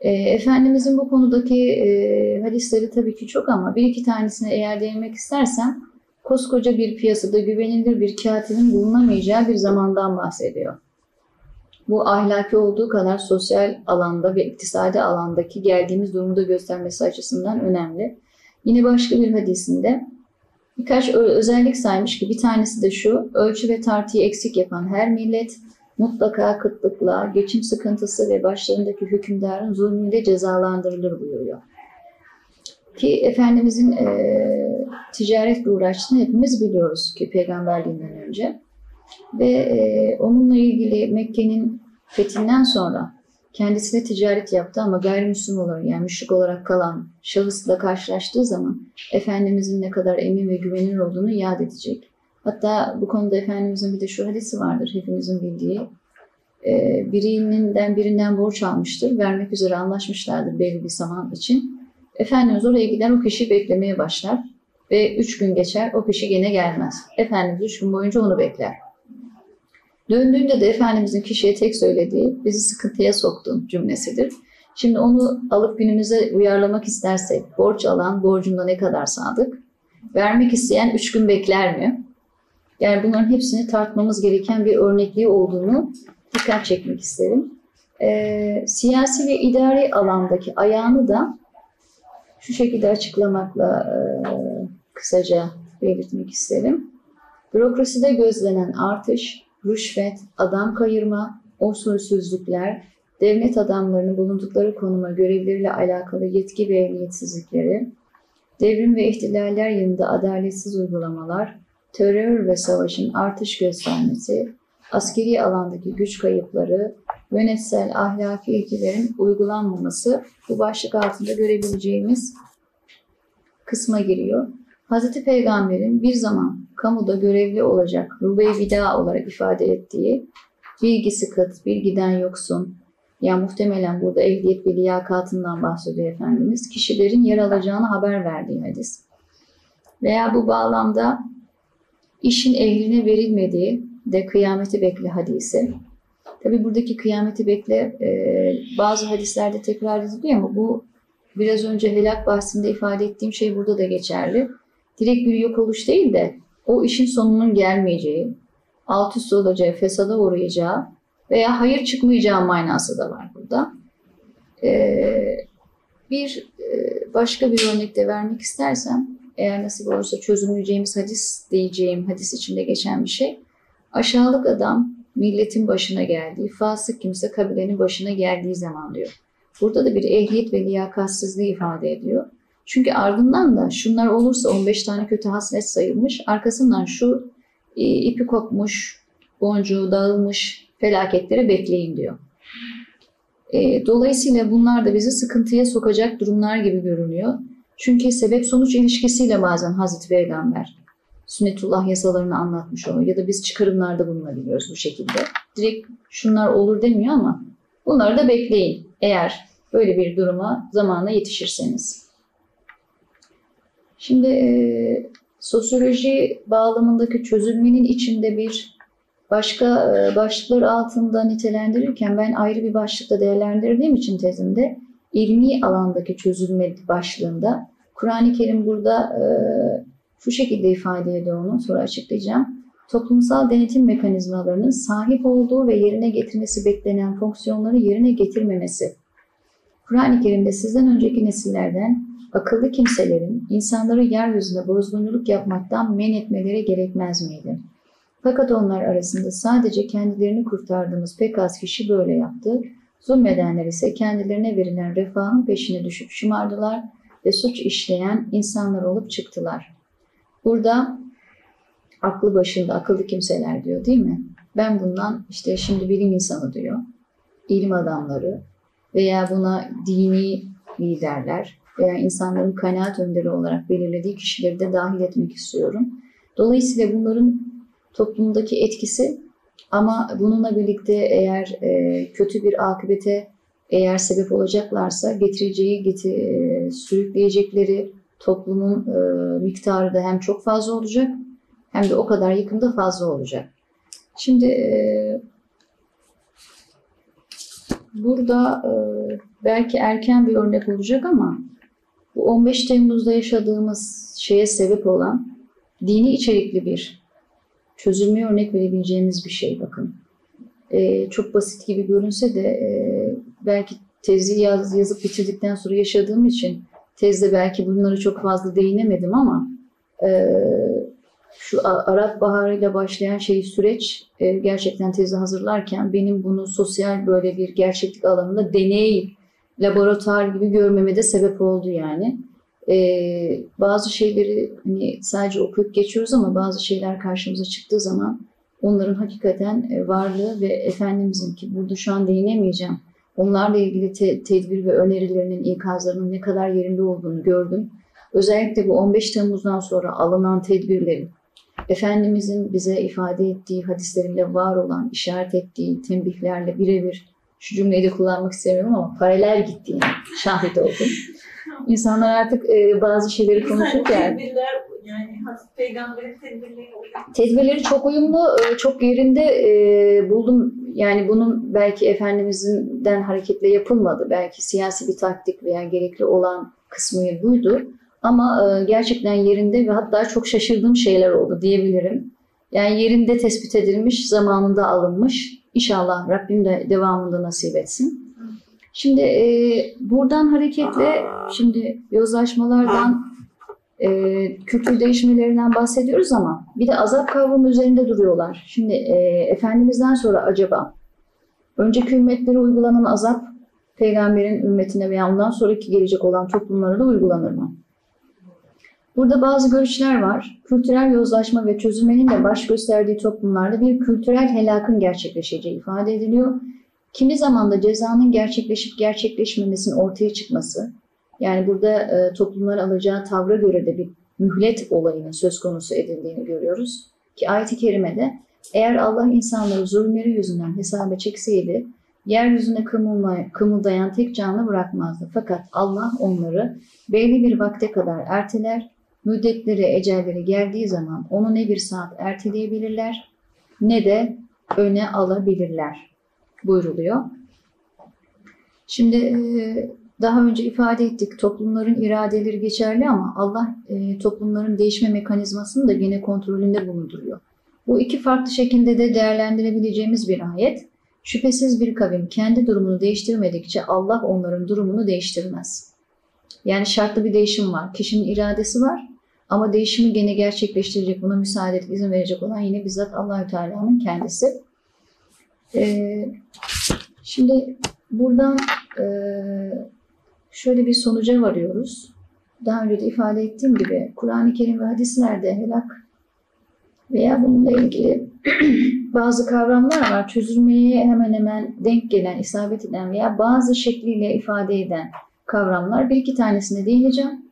E, Efendimizin bu konudaki e, hadisleri tabii ki çok ama bir iki tanesine eğer değinmek istersem koskoca bir piyasada güvenilir bir katibin bulunamayacağı bir zamandan bahsediyor. Bu ahlaki olduğu kadar sosyal alanda ve iktisadi alandaki geldiğimiz durumu da göstermesi açısından önemli. Yine başka bir hadisinde birkaç özellik saymış ki bir tanesi de şu, ölçü ve tartıyı eksik yapan her millet, mutlaka kıtlıkla, geçim sıkıntısı ve başlarındaki hükümdarın zulmüyle cezalandırılır buyuruyor. Ki Efendimizin e, ticaretle uğraştığını hepimiz biliyoruz ki peygamberliğinden önce. Ve e, onunla ilgili Mekke'nin fethinden sonra kendisine ticaret yaptı ama gayrimüslim olarak yani müşrik olarak kalan şahısla karşılaştığı zaman Efendimizin ne kadar emin ve güvenilir olduğunu yad edecek. Hatta bu konuda Efendimizin bir de şu hadisi vardır hepimizin bildiği. Ee, birinden birinden borç almıştır. Vermek üzere anlaşmışlardır belli bir zaman için. Efendimiz oraya gider o kişiyi beklemeye başlar. Ve üç gün geçer o kişi gene gelmez. Efendimiz üç gün boyunca onu bekler. Döndüğünde de Efendimizin kişiye tek söylediği bizi sıkıntıya soktun cümlesidir. Şimdi onu alıp günümüze uyarlamak istersek borç alan borcunda ne kadar sadık? Vermek isteyen üç gün bekler mi? Yani bunların hepsini tartmamız gereken bir örnekliği olduğunu dikkat çekmek isterim. Ee, siyasi ve idari alandaki ayağını da şu şekilde açıklamakla e, kısaca belirtmek isterim. Bürokraside gözlenen artış, rüşvet, adam kayırma, usulsüzlükler, devlet adamlarının bulundukları konuma görevleriyle alakalı yetki ve ehliyetsizlikleri, devrim ve ihtilaller yanında adaletsiz uygulamalar, terör ve savaşın artış göstermesi, askeri alandaki güç kayıpları, yönetsel ahlaki ilkelerin uygulanmaması bu başlık altında görebileceğimiz kısma giriyor. Hz. Peygamber'in bir zaman kamuda görevli olacak rube vida olarak ifade ettiği bilgisi kıt, bilgiden yoksun, ya muhtemelen burada ehliyet ve liyakatından bahsediyor Efendimiz. Kişilerin yer alacağını haber verdiği hadis. Veya bu bağlamda işin ehline verilmediği de kıyameti bekle hadisi. Tabi buradaki kıyameti bekle e, bazı hadislerde tekrar ediliyor ama bu biraz önce helak bahsinde ifade ettiğim şey burada da geçerli. Direkt bir yok oluş değil de o işin sonunun gelmeyeceği, alt üst olacağı, fesada uğrayacağı veya hayır çıkmayacağı manası da var burada. Ee, bir e, başka bir örnek de vermek istersem, eğer nasip olursa çözümleyeceğimiz hadis diyeceğim, hadis içinde geçen bir şey. Aşağılık adam milletin başına geldiği, fasık kimse kabilenin başına geldiği zaman diyor. Burada da bir ehliyet ve liyakatsizliği ifade ediyor. Çünkü ardından da şunlar olursa 15 tane kötü haslet sayılmış. Arkasından şu e, ipi kopmuş, boncuğu dağılmış felaketleri bekleyin diyor. E, dolayısıyla bunlar da bizi sıkıntıya sokacak durumlar gibi görünüyor. Çünkü sebep sonuç ilişkisiyle bazen Hazreti Peygamber sünnetullah yasalarını anlatmış oluyor. Ya da biz çıkarımlarda bulunabiliyoruz bu şekilde. Direkt şunlar olur demiyor ama bunları da bekleyin eğer böyle bir duruma zamanla yetişirseniz. Şimdi e, sosyoloji bağlamındaki çözülmenin içinde bir başka e, başlıklar altında nitelendirirken ben ayrı bir başlıkla değerlendirdiğim için tezimde ilmi alandaki çözülme başlığında Kur'an-ı Kerim burada e, şu şekilde ifade ediyor onu sonra açıklayacağım. Toplumsal denetim mekanizmalarının sahip olduğu ve yerine getirmesi beklenen fonksiyonları yerine getirmemesi. Kur'an-ı Kerim'de sizden önceki nesillerden akıllı kimselerin insanları yeryüzünde bozgunculuk yapmaktan men etmeleri gerekmez miydi? Fakat onlar arasında sadece kendilerini kurtardığımız pek az kişi böyle yaptı. Zulmedenler ise kendilerine verilen refahın peşine düşüp şımardılar ve suç işleyen insanlar olup çıktılar. Burada aklı başında akıllı kimseler diyor değil mi? Ben bundan işte şimdi bilim insanı diyor, ilim adamları veya buna dini liderler veya insanların kanaat önderi olarak belirlediği kişileri de dahil etmek istiyorum. Dolayısıyla bunların toplumdaki etkisi ama bununla birlikte eğer e, kötü bir akıbete eğer sebep olacaklarsa getireceği, getir, e, sürükleyecekleri toplumun e, miktarı da hem çok fazla olacak hem de o kadar yıkımda fazla olacak. Şimdi e, burada e, belki erken bir örnek olacak ama bu 15 Temmuz'da yaşadığımız şeye sebep olan dini içerikli bir çözülmeye örnek verebileceğimiz bir şey bakın. Ee, çok basit gibi görünse de e, belki tezi yaz, yazıp bitirdikten sonra yaşadığım için tezde belki bunları çok fazla değinemedim ama e, şu Arap Baharı'yla başlayan şey süreç e, gerçekten tezi hazırlarken benim bunu sosyal böyle bir gerçeklik alanında deney laboratuvar gibi görmeme de sebep oldu yani. Ee, bazı şeyleri hani sadece okuyup geçiyoruz ama bazı şeyler karşımıza çıktığı zaman onların hakikaten e, varlığı ve Efendimizin ki burada şu an değinemeyeceğim. Onlarla ilgili te- tedbir ve önerilerinin, ikazlarının ne kadar yerinde olduğunu gördüm. Özellikle bu 15 Temmuz'dan sonra alınan tedbirlerin, Efendimizin bize ifade ettiği hadislerinde var olan, işaret ettiği tembihlerle birebir, şu cümleyi de kullanmak istemiyorum ama paralel gittiğini şahit oldum. İnsanlar artık e, bazı şeyleri konuşurken... Yani Hazreti Peygamber'in tedbirleri Tedbirleri çok uyumlu, e, çok yerinde e, buldum. Yani bunun belki Efendimiz'den hareketle yapılmadı. Belki siyasi bir taktik veya gerekli olan kısmı buydu. Ama e, gerçekten yerinde ve hatta çok şaşırdığım şeyler oldu diyebilirim. Yani yerinde tespit edilmiş, zamanında alınmış. İnşallah Rabbim de devamında nasip etsin. Şimdi e, buradan hareketle şimdi yozlaşmalardan e, kültür değişmelerinden bahsediyoruz ama bir de azap kavramı üzerinde duruyorlar. Şimdi e, Efendimiz'den sonra acaba önceki ümmetlere uygulanan azap peygamberin ümmetine veya ondan sonraki gelecek olan toplumlara da uygulanır mı? Burada bazı görüşler var. Kültürel yozlaşma ve çözülmenin de baş gösterdiği toplumlarda bir kültürel helakın gerçekleşeceği ifade ediliyor. Kimi zaman da cezanın gerçekleşip gerçekleşmemesinin ortaya çıkması, yani burada e, toplumlar alacağı tavra göre de bir mühlet olayının söz konusu edildiğini görüyoruz. Ki ayet-i kerimede eğer Allah insanları zulümleri yüzünden hesaba çekseydi yeryüzüne kımıldayan tek canlı bırakmazdı. Fakat Allah onları belli bir vakte kadar erteler, müddetleri, ecelleri geldiği zaman onu ne bir saat erteleyebilirler ne de öne alabilirler buyruluyor. Şimdi e, daha önce ifade ettik toplumların iradeleri geçerli ama Allah e, toplumların değişme mekanizmasını da gene kontrolünde bulunduruyor. Bu iki farklı şekilde de değerlendirebileceğimiz bir ayet. Şüphesiz bir kavim kendi durumunu değiştirmedikçe Allah onların durumunu değiştirmez. Yani şartlı bir değişim var. Kişinin iradesi var ama değişimi gene gerçekleştirecek, buna müsaade edip izin verecek olan yine bizzat Allahü Teala'nın kendisi. Ee, şimdi buradan e, şöyle bir sonuca varıyoruz. Daha önce de ifade ettiğim gibi Kur'an-ı Kerim ve hadislerde helak veya bununla ilgili (clears throat) bazı kavramlar var. Çözülmeye hemen hemen denk gelen, isabet eden veya bazı şekliyle ifade eden kavramlar. Bir iki tanesine değineceğim.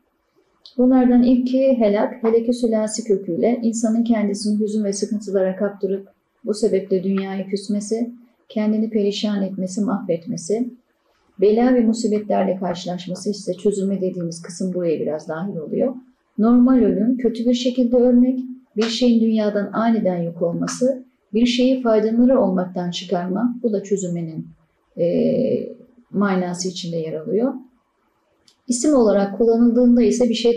Bunlardan ilki helak, helaki sülasi köküyle insanın kendisini hüzün ve sıkıntılara kaptırıp bu sebeple dünyayı küsmesi, kendini perişan etmesi, mahvetmesi, bela ve musibetlerle karşılaşması işte çözülme dediğimiz kısım buraya biraz dahil oluyor. Normal ölüm, kötü bir şekilde ölmek, bir şeyin dünyadan aniden yok olması, bir şeyi faydaları olmaktan çıkarma, bu da çözülmenin e, manası içinde yer alıyor. İsim olarak kullanıldığında ise bir şey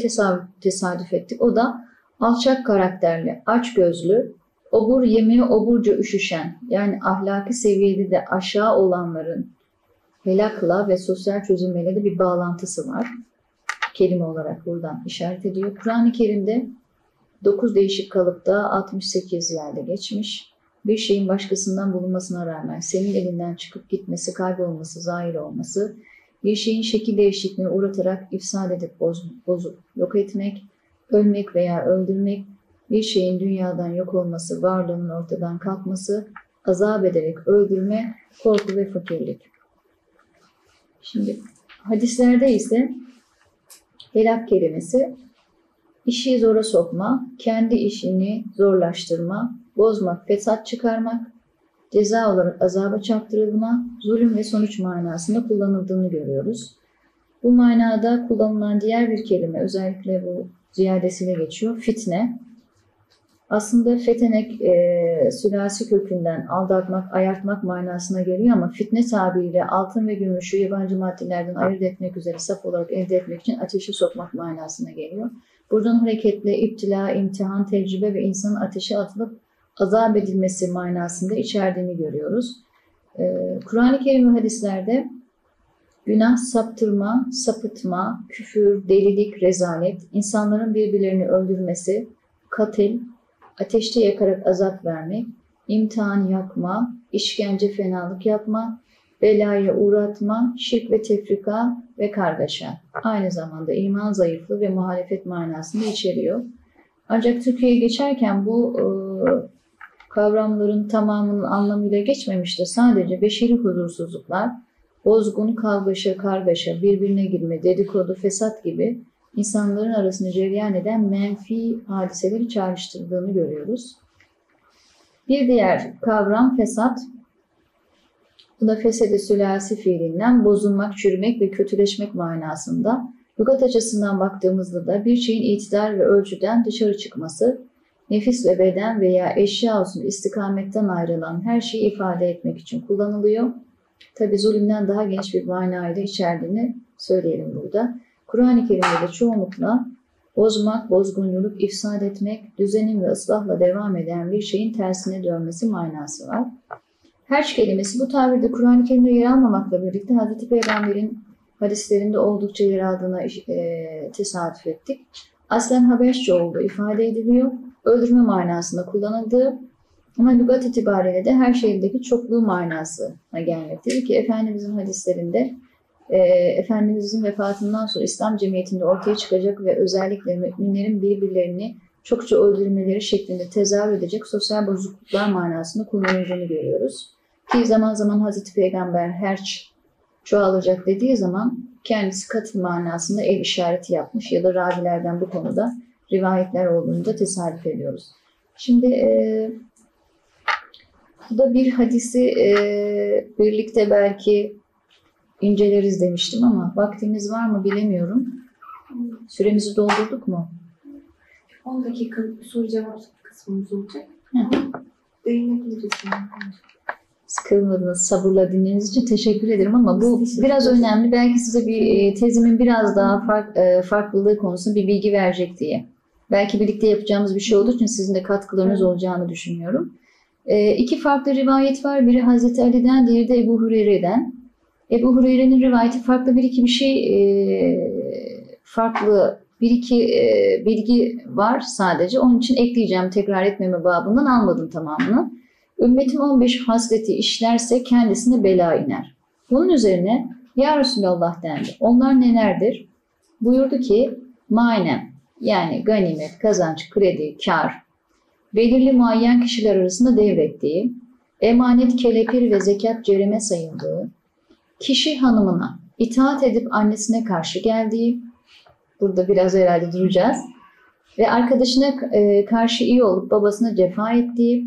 tesadüf, ettik. O da alçak karakterli, aç gözlü, obur yemeğe oburca üşüşen, yani ahlaki seviyede de aşağı olanların helakla ve sosyal çözülmeyle de bir bağlantısı var. Kelime olarak buradan işaret ediyor. Kur'an-ı Kerim'de 9 değişik kalıpta 68 yerde geçmiş. Bir şeyin başkasından bulunmasına rağmen senin elinden çıkıp gitmesi, kaybolması, zahir olması, bir şeyin şekil değişikliğine uğratarak ifsad edip boz, bozup yok etmek, ölmek veya öldürmek, bir şeyin dünyadan yok olması, varlığının ortadan kalkması, azap ederek öldürme, korku ve fakirlik. Şimdi hadislerde ise helak kelimesi işi zora sokma, kendi işini zorlaştırma, bozmak, fesat çıkarmak, ceza olarak azaba çarptırılma, zulüm ve sonuç manasında kullanıldığını görüyoruz. Bu manada kullanılan diğer bir kelime özellikle bu ziyadesiyle geçiyor. Fitne. Aslında fetenek e, sülasi kökünden aldatmak, ayartmak manasına geliyor ama fitne tabiriyle altın ve gümüşü yabancı maddelerden ayırt etmek üzere saf olarak elde etmek için ateşe sokmak manasına geliyor. Buradan hareketle iptila, imtihan, tecrübe ve insanın ateşe atılıp azap edilmesi manasında içerdiğini görüyoruz. Ee, Kur'an-ı Kerim ve hadislerde günah, saptırma, sapıtma, küfür, delilik, rezalet, insanların birbirlerini öldürmesi, katil, ateşte yakarak azap vermek, imtihan yakma, işkence fenalık yapma, belaya uğratma, şirk ve tefrika ve kargaşa. Aynı zamanda iman zayıflığı ve muhalefet manasını içeriyor. Ancak Türkiye'ye geçerken bu e, kavramların tamamının anlamıyla geçmemiştir. Sadece beşeri huzursuzluklar, bozgun, kavgaşa, kargaşa, birbirine girme, dedikodu, fesat gibi insanların arasında cereyan eden menfi hadiseleri çağrıştırdığını görüyoruz. Bir diğer kavram fesat. Bu da fesede sülasi fiilinden bozulmak, çürümek ve kötüleşmek manasında. Lugat açısından baktığımızda da bir şeyin itidal ve ölçüden dışarı çıkması, nefis ve beden veya eşya olsun istikametten ayrılan her şeyi ifade etmek için kullanılıyor. Tabi zulümden daha geniş bir manayı da içerdiğini söyleyelim burada. Kur'an-ı Kerim'de de çoğunlukla bozmak, bozgunculuk, ifsad etmek, düzenin ve ıslahla devam eden bir şeyin tersine dönmesi manası var. Herç kelimesi bu tabirde Kur'an-ı Kerim'de yer almamakla birlikte Hz. Peygamber'in hadislerinde oldukça yer aldığına e, tesadüf ettik. Aslen Habeşçe olduğu ifade ediliyor. Öldürme manasında kullanıldığı ama lügat itibariyle de her şeydeki çokluğu manasına gelmektedir ki Efendimizin hadislerinde e, Efendimizin vefatından sonra İslam cemiyetinde ortaya çıkacak ve özellikle müminlerin birbirlerini çokça öldürmeleri şeklinde tezahür edecek sosyal bozukluklar manasında kullanıldığını görüyoruz. Ki zaman zaman Hazreti Peygamber herç çoğalacak dediği zaman kendisi katıl manasında el işareti yapmış ya da ravilerden bu konuda rivayetler olduğunu da tesadüf ediyoruz. Şimdi e, bu da bir hadisi e, birlikte belki inceleriz demiştim ama vaktimiz var mı bilemiyorum. Süremizi doldurduk mu? 10 dakika soru cevap kısmımız olacak. Değinebiliriz. Sıkılmadınız, sabırla dinlediğiniz için teşekkür ederim ama bu biraz önemli. Belki size bir e, tezimin biraz daha fark, e, farklılığı konusunda bir bilgi verecek diye. Belki birlikte yapacağımız bir şey olduğu için sizin de katkılarınız olacağını düşünüyorum. E, iki farklı rivayet var. Biri Hazreti Ali'den, diğeri de Ebu Hureyre'den. Ebu Hureyre'nin rivayeti farklı bir iki bir şey farklı bir iki bilgi var sadece. Onun için ekleyeceğim tekrar etmeme babından almadım tamamını. Ümmetim 15 hasleti işlerse kendisine bela iner. Bunun üzerine Ya Resulallah dendi. Onlar nelerdir? Buyurdu ki manem yani ganimet, kazanç, kredi, kar, belirli muayyen kişiler arasında devrettiği, emanet, kelepir ve zekat cereme sayıldığı, kişi hanımına itaat edip annesine karşı geldiği, burada biraz herhalde duracağız, ve arkadaşına e, karşı iyi olup babasına cefa ettiği,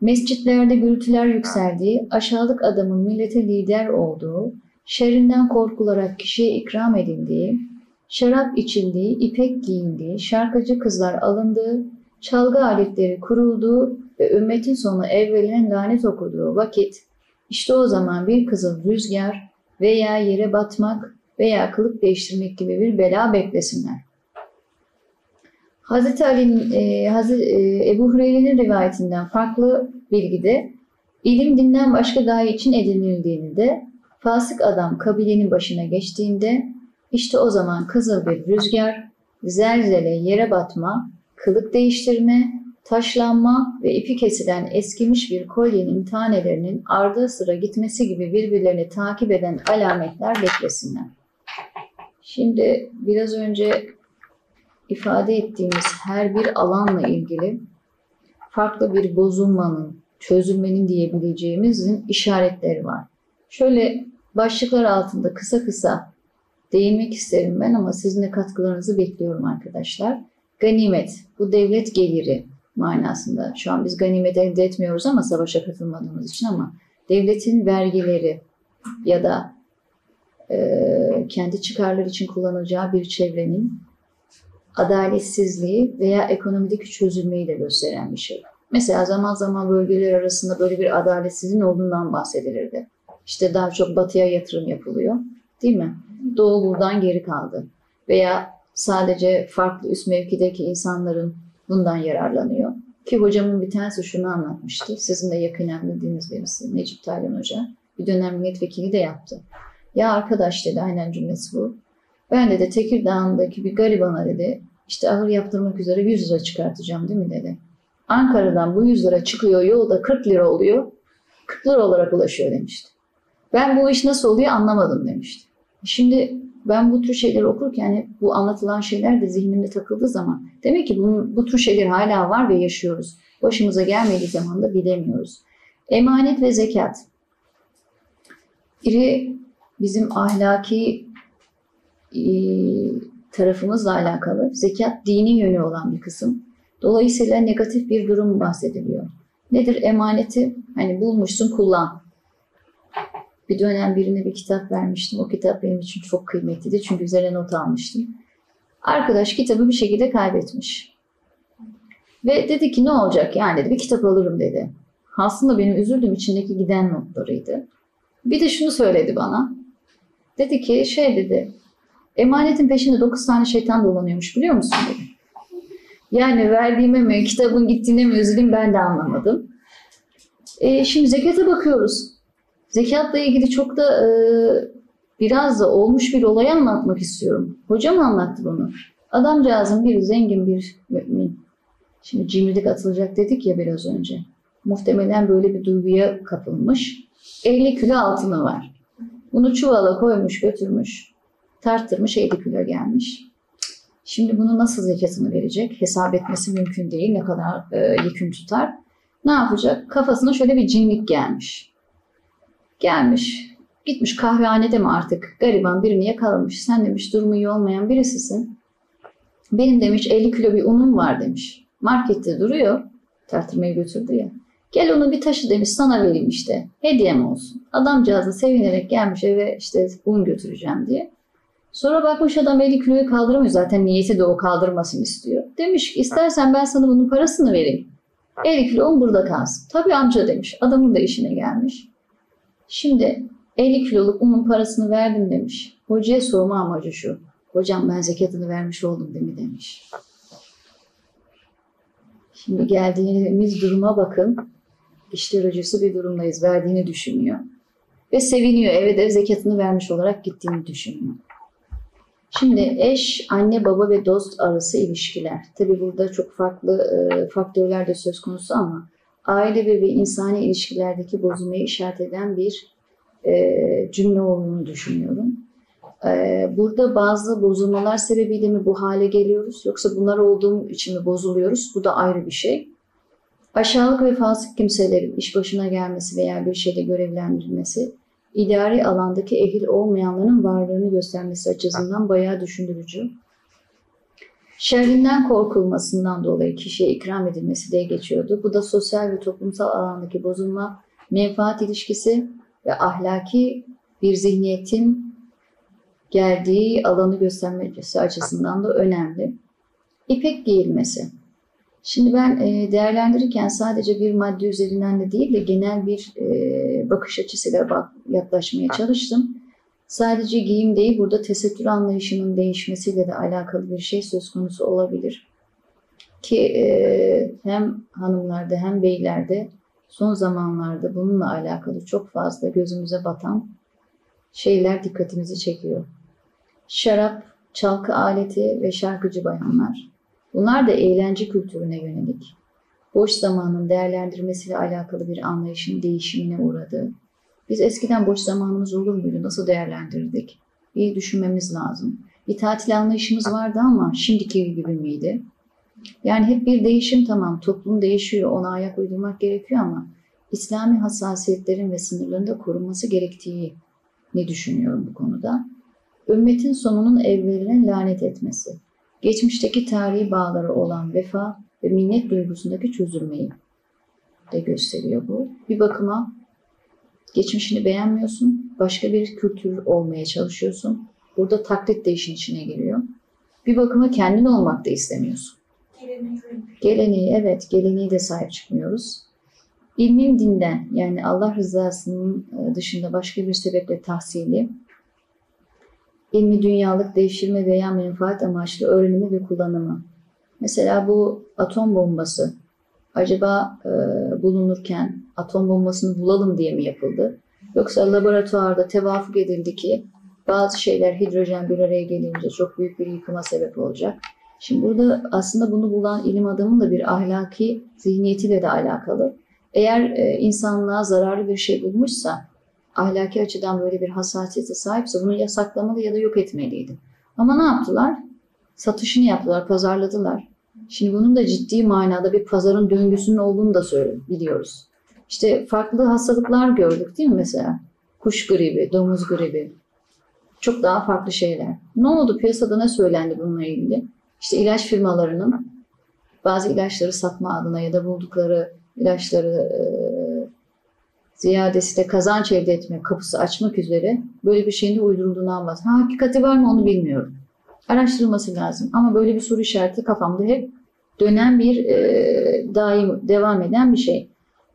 mescitlerde gürültüler yükseldiği, aşağılık adamın millete lider olduğu, şerrinden korkularak kişiye ikram edildiği, şarap içildiği, ipek giyindiği, şarkıcı kızlar alındığı, çalgı aletleri kurulduğu ve ümmetin sonu evveline lanet okuduğu vakit, işte o zaman bir kızıl rüzgar veya yere batmak veya kılık değiştirmek gibi bir bela beklesinler. Hazreti Ali'nin, e, Hazreti, e, Ebu Hureyre'nin rivayetinden farklı bilgide ilim dinden başka gaye için edinildiğini de fasık adam kabilenin başına geçtiğinde işte o zaman kızıl bir rüzgar, zelzele yere batma, kılık değiştirme, taşlanma ve ipi kesilen eskimiş bir kolyenin tanelerinin ardı sıra gitmesi gibi birbirlerini takip eden alametler beklesinler. Şimdi biraz önce ifade ettiğimiz her bir alanla ilgili farklı bir bozulmanın, çözülmenin diyebileceğimizin işaretleri var. Şöyle başlıklar altında kısa kısa değinmek isterim ben ama sizin de katkılarınızı bekliyorum arkadaşlar. Ganimet, bu devlet geliri manasında. Şu an biz ganimet elde etmiyoruz ama savaşa katılmadığımız için ama devletin vergileri ya da e, kendi çıkarları için kullanacağı bir çevrenin adaletsizliği veya ekonomideki çözülmeyi de gösteren bir şey. Mesela zaman zaman bölgeler arasında böyle bir adaletsizliğin olduğundan bahsedilirdi. İşte daha çok batıya yatırım yapılıyor. Değil mi? Doğu buradan geri kaldı. Veya sadece farklı üst mevkideki insanların bundan yararlanıyor. Ki hocamın bir tanesi şunu anlatmıştı. Sizin de yakinen bildiğiniz birisi Necip Taylan Hoca. Bir dönem milletvekili de yaptı. Ya arkadaş dedi aynen cümlesi bu. Ben dedi Tekirdağ'ındaki bir garibana dedi işte ahır yaptırmak üzere 100 lira çıkartacağım değil mi dedi. Ankara'dan bu 100 lira çıkıyor yolda 40 lira oluyor. 40 lira olarak ulaşıyor demişti. Ben bu iş nasıl oluyor anlamadım demişti. Şimdi ben bu tür şeyleri okurken hep bu anlatılan şeyler de zihnimde takıldığı zaman demek ki bu, bu tür şeyler hala var ve yaşıyoruz. Başımıza gelmediği zaman da bilemiyoruz. Emanet ve zekat. Biri bizim ahlaki e, tarafımızla alakalı. Zekat dini yönü olan bir kısım. Dolayısıyla negatif bir durum bahsediliyor. Nedir emaneti? Hani bulmuşsun kullan. Bir dönem birine bir kitap vermiştim. O kitap benim için çok kıymetliydi. Çünkü üzerine not almıştım. Arkadaş kitabı bir şekilde kaybetmiş. Ve dedi ki ne olacak yani dedi bir kitap alırım dedi. Aslında benim üzüldüğüm içindeki giden notlarıydı. Bir de şunu söyledi bana. Dedi ki şey dedi emanetin peşinde 9 tane şeytan dolanıyormuş biliyor musun dedi. Yani verdiğime mi kitabın gittiğine mi üzüldüm ben de anlamadım. E, şimdi zekata bakıyoruz. Zekatla ilgili çok da e, biraz da olmuş bir olay anlatmak istiyorum. Hocam anlattı bunu. Adamcağızın bir zengin bir mümin. Şimdi cimrilik atılacak dedik ya biraz önce. Muhtemelen böyle bir duyguya kapılmış. 50 kilo altını var. Bunu çuvala koymuş götürmüş. Tarttırmış 50 kilo gelmiş. Şimdi bunu nasıl zekatını verecek? Hesap etmesi mümkün değil. Ne kadar e, yekün tutar. Ne yapacak? Kafasına şöyle bir cinlik gelmiş. Gelmiş. Gitmiş kahvehanede mi artık gariban birini yakalamış. Sen demiş durumu iyi olmayan birisisin. Benim demiş 50 kilo bir unum var demiş. Markette duruyor. Tartırmaya götürdü ya. Gel onu bir taşı demiş sana vereyim işte. Hediyem olsun. Adamcağız da sevinerek gelmiş eve işte un götüreceğim diye. Sonra bakmış adam 50 kiloyu kaldıramıyor. Zaten niyeti de o kaldırmasını istiyor. Demiş ki istersen ben sana bunun parasını vereyim. 50 kilo un burada kalsın. Tabii amca demiş. Adamın da işine gelmiş. Şimdi 50 kiloluk unun parasını verdim demiş. Hocaya sorma amacı şu. Hocam ben zekatını vermiş oldum değil mi demiş. Şimdi geldiğimiz duruma bakın. İşler acısı bir durumdayız. Verdiğini düşünüyor. Ve seviniyor. Eve de zekatını vermiş olarak gittiğini düşünüyor. Şimdi eş, anne, baba ve dost arası ilişkiler. Tabi burada çok farklı e, faktörler de söz konusu ama aile ve, ve insani ilişkilerdeki bozulmayı işaret eden bir e, cümle olduğunu düşünüyorum. E, burada bazı bozulmalar sebebiyle mi bu hale geliyoruz yoksa bunlar olduğum için mi bozuluyoruz? Bu da ayrı bir şey. Aşağılık ve fasık kimselerin iş başına gelmesi veya bir şeyde görevlendirilmesi idari alandaki ehil olmayanların varlığını göstermesi açısından bayağı düşündürücü. Şerrinden korkulmasından dolayı kişiye ikram edilmesi diye geçiyordu. Bu da sosyal ve toplumsal alandaki bozulma, menfaat ilişkisi ve ahlaki bir zihniyetin geldiği alanı göstermesi açısından da önemli. İpek giyilmesi. Şimdi ben e, değerlendirirken sadece bir madde üzerinden de değil de genel bir e, bakış açısıyla yaklaşmaya çalıştım. Sadece giyim değil, burada tesettür anlayışının değişmesiyle de alakalı bir şey söz konusu olabilir. Ki e, hem hanımlarda hem beylerde son zamanlarda bununla alakalı çok fazla gözümüze batan şeyler dikkatimizi çekiyor. Şarap, çalkı aleti ve şarkıcı bayanlar. Bunlar da eğlence kültürüne yönelik. Boş zamanın değerlendirmesiyle alakalı bir anlayışın değişimine uğradı. Biz eskiden boş zamanımız olur muydu? Nasıl değerlendirdik? Bir düşünmemiz lazım. Bir tatil anlayışımız vardı ama şimdiki gibi miydi? Yani hep bir değişim tamam. Toplum değişiyor. Ona ayak uydurmak gerekiyor ama İslami hassasiyetlerin ve sınırların da korunması gerektiği ne düşünüyorum bu konuda. Ümmetin sonunun evveline lanet etmesi geçmişteki tarihi bağları olan vefa ve minnet duygusundaki çözülmeyi de gösteriyor bu. Bir bakıma geçmişini beğenmiyorsun, başka bir kültür olmaya çalışıyorsun. Burada taklit de işin içine giriyor. Bir bakıma kendin olmak da istemiyorsun. Geleneği, evet geleneği de sahip çıkmıyoruz. İlmin dinden yani Allah rızasının e, dışında başka bir sebeple tahsili ilmi dünyalık devşirme veya menfaat amaçlı öğrenimi ve kullanımı. Mesela bu atom bombası acaba e, bulunurken atom bombasını bulalım diye mi yapıldı? Yoksa laboratuvarda tevafuk edildi ki bazı şeyler hidrojen bir araya gelince çok büyük bir yıkıma sebep olacak. Şimdi burada aslında bunu bulan ilim adamının da bir ahlaki zihniyetiyle de alakalı. Eğer e, insanlığa zararlı bir şey bulmuşsa, ahlaki açıdan böyle bir hassasiyete sahipse bunu yasaklamalı ya da yok etmeliydi. Ama ne yaptılar? Satışını yaptılar, pazarladılar. Şimdi bunun da ciddi manada bir pazarın döngüsünün olduğunu da söylüyoruz, biliyoruz. İşte farklı hastalıklar gördük değil mi mesela? Kuş gribi, domuz gribi. Çok daha farklı şeyler. Ne oldu? Piyasada ne söylendi bununla ilgili? İşte ilaç firmalarının bazı ilaçları satma adına ya da buldukları ilaçları e, ziyadesiyle kazanç elde etme kapısı açmak üzere böyle bir şeyin de uydurulduğunu anlat. Ha hakikati var mı onu bilmiyorum. Araştırılması lazım. Ama böyle bir soru işareti kafamda hep dönen bir e, daim devam eden bir şey.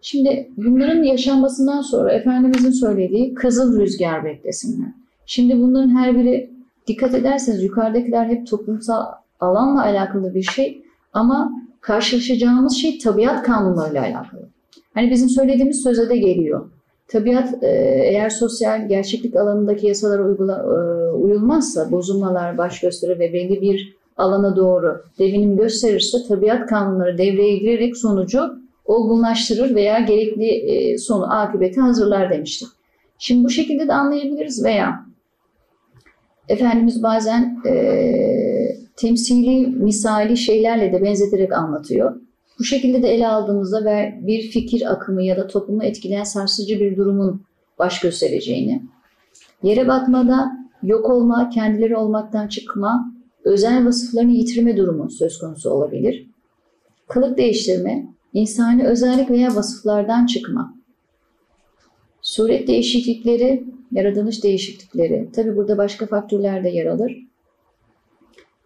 Şimdi bunların yaşanmasından sonra Efendimizin söylediği kızıl rüzgar beklesinler. Şimdi bunların her biri dikkat ederseniz yukarıdakiler hep toplumsal alanla alakalı bir şey ama karşılaşacağımız şey tabiat kanunlarıyla alakalı. Hani bizim söylediğimiz söze de geliyor. Tabiat e, eğer sosyal gerçeklik alanındaki yasalara uygula, e, uyulmazsa, bozulmalar baş gösterir ve belli bir alana doğru devinim gösterirse tabiat kanunları devreye girerek sonucu olgunlaştırır veya gerekli e, sonu, akıbeti hazırlar demiştik. Şimdi bu şekilde de anlayabiliriz veya Efendimiz bazen e, temsili, misali şeylerle de benzeterek anlatıyor. Bu şekilde de ele aldığımızda bir fikir akımı ya da toplumu etkileyen sarsıcı bir durumun baş göstereceğini, yere batmada yok olma, kendileri olmaktan çıkma, özel vasıflarını yitirme durumu söz konusu olabilir. Kılık değiştirme, insani özellik veya vasıflardan çıkma. Suret değişiklikleri, yaratılış değişiklikleri. Tabi burada başka faktörler de yer alır.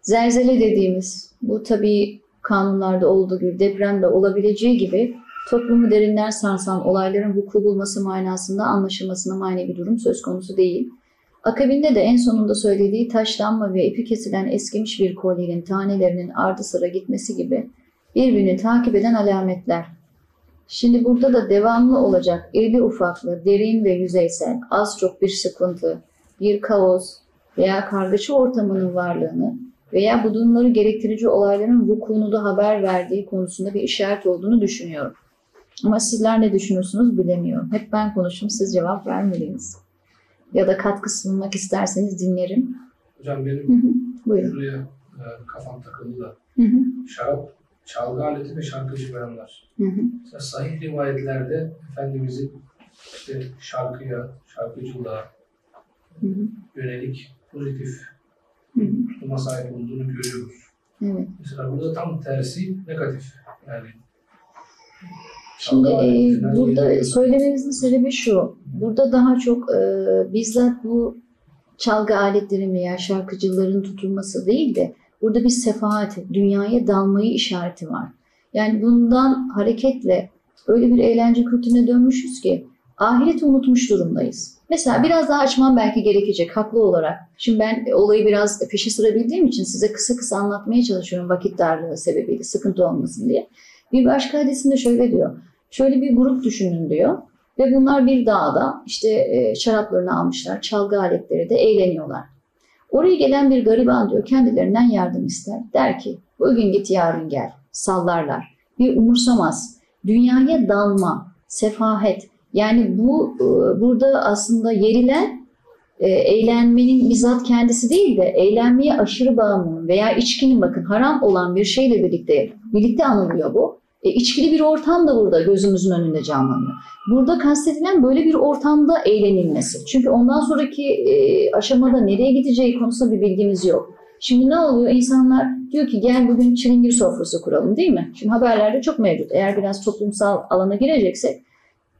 Zelzele dediğimiz, bu tabi kanunlarda olduğu gibi depremde olabileceği gibi toplumu derinden sarsan olayların vuku bulması manasında anlaşılmasına mani bir durum söz konusu değil. Akabinde de en sonunda söylediği taşlanma ve ipi kesilen eskimiş bir kolyenin tanelerinin ardı sıra gitmesi gibi birbirini takip eden alametler. Şimdi burada da devamlı olacak irli ufaklı, derin ve yüzeysel, az çok bir sıkıntı, bir kaos veya kargaşa ortamının varlığını veya bu durumları gerektirici olayların vukuunu da haber verdiği konusunda bir işaret olduğunu düşünüyorum. Ama sizler ne düşünüyorsunuz bilemiyorum. Hep ben konuşum, siz cevap vermeliyiz. Ya da katkı sunmak isterseniz dinlerim. Hocam benim Hı hı. Buyurun. şuraya e, kafam takıldı da. Hı hı. Şarap, çalgı aleti ve şarkıcı bayanlar. Hı hı. Mesela sahih rivayetlerde Efendimizin işte şarkıya, şarkıcılığa Hı hı. yönelik pozitif Hı hı. tutuma sahip olduğunu görüyoruz. Evet. Mesela burada tam tersi negatif. Yani Şimdi e, burada söylememizin sebebi şu. Burada daha çok e, bizzat bu çalgı aletlerin veya şarkıcıların tutulması değil de burada bir sefahat, dünyaya dalmayı işareti var. Yani bundan hareketle öyle bir eğlence kültürüne dönmüşüz ki ahireti unutmuş durumdayız. Mesela biraz daha açmam belki gerekecek haklı olarak. Şimdi ben olayı biraz peşi sıra bildiğim için size kısa kısa anlatmaya çalışıyorum vakit darlığı sebebiyle sıkıntı olmasın diye. Bir başka hadisinde şöyle diyor. Şöyle bir grup düşünün diyor. Ve bunlar bir dağda işte e, şaraplarını almışlar, çalgı aletleri de eğleniyorlar. Oraya gelen bir gariban diyor kendilerinden yardım ister. Der ki bugün git yarın gel. Sallarlar. Bir umursamaz. Dünyaya dalma, sefahet. Yani bu e, burada aslında yerilen e, eğlenmenin bizzat kendisi değil de eğlenmeye aşırı bağımlının veya içkinin bakın haram olan bir şeyle birlikte birlikte anılıyor bu. E, içkili bir ortam da burada gözümüzün önünde canlanıyor. Burada kastedilen böyle bir ortamda eğlenilmesi. Çünkü ondan sonraki e, aşamada nereye gideceği konusunda bir bilgimiz yok. Şimdi ne oluyor? İnsanlar diyor ki gel bugün çilingir sofrası kuralım değil mi? Şimdi haberlerde çok mevcut. Eğer biraz toplumsal alana gireceksek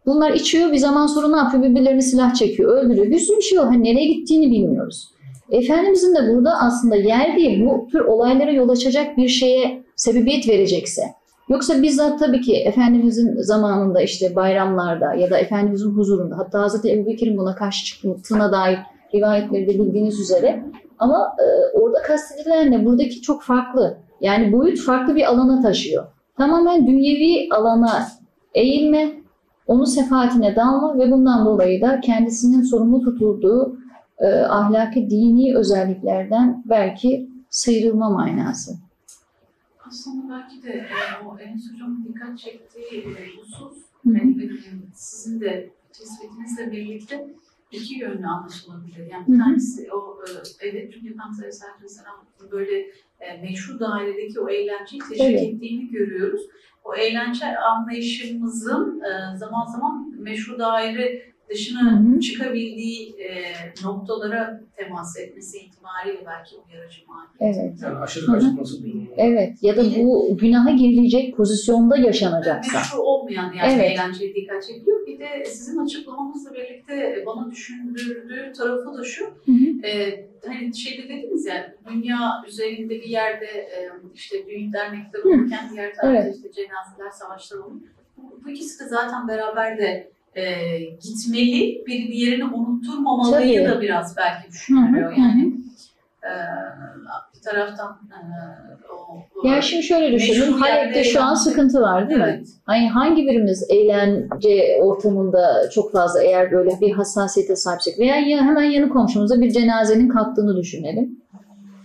bunlar içiyor bir zaman sonra ne yapıyor? Birbirlerini silah çekiyor, öldürüyor. Bir sürü şey oluyor. Hani nereye gittiğini bilmiyoruz. Efendimizin de burada aslında yer değil bu tür olaylara yol açacak bir şeye sebebiyet verecekse Yoksa bizzat tabii ki Efendimizin zamanında işte bayramlarda ya da Efendimizin huzurunda hatta Hz. Ebu Bekir'in buna karşı çıktığına dair rivayetleri de bildiğiniz üzere ama e, orada kastedilen ne? Buradaki çok farklı. Yani boyut farklı bir alana taşıyor. Tamamen dünyevi alana eğilme, onun sefahatine dalma ve bundan dolayı da kendisinin sorumlu tutulduğu e, ahlaki dini özelliklerden belki sıyrılma manası. Aslında belki de e, o Enes Hocam'ın dikkat çektiği e, husus yani, e, sizin de tespitinizle birlikte iki yönlü anlaşılabilir. Yani bir tanesi o e, evet çünkü Aleyhisselatü Vesselam böyle e, meşru dairedeki o eğlenceyi teşvik Evet. ettiğini görüyoruz. O eğlence anlayışımızın e, zaman zaman meşru daire dışına Hı hı. çıkabildiği e, noktalara temas etmesi itibariyle belki uyarıcı mahiyeti. Evet. Yani aşırı kaçınması durumu. Evet. Ya da bu günaha girilecek pozisyonda yaşanacaksa. meşru olmayan yani Evet. eğlenceye dikkat çekiyor. Bir de sizin açıklamanızla birlikte bana düşündürdüğü tarafı da şu. Hı hı. E, hani şeyde dediniz ya dünya üzerinde bir yerde e, işte düğün dernekler olurken diğer tarafta Evet. işte cenazeler, savaşlar olur. Bu, bu ikisi de zaten beraber de e, gitmeli. Biri diğerini unutturmamalıyı Tabii. da biraz belki hı, düşünüyor. hı Yani e, bir taraftan e, o, o Yani şimdi şöyle düşünün. Halep'te şu an sıkıntı var değil mi? evet. Hani hangi birimiz eğlence ortamında çok fazla eğer böyle bir hassasiyete sahipsek veya ya hemen yanı komşumuza bir cenazenin kalktığını düşünelim.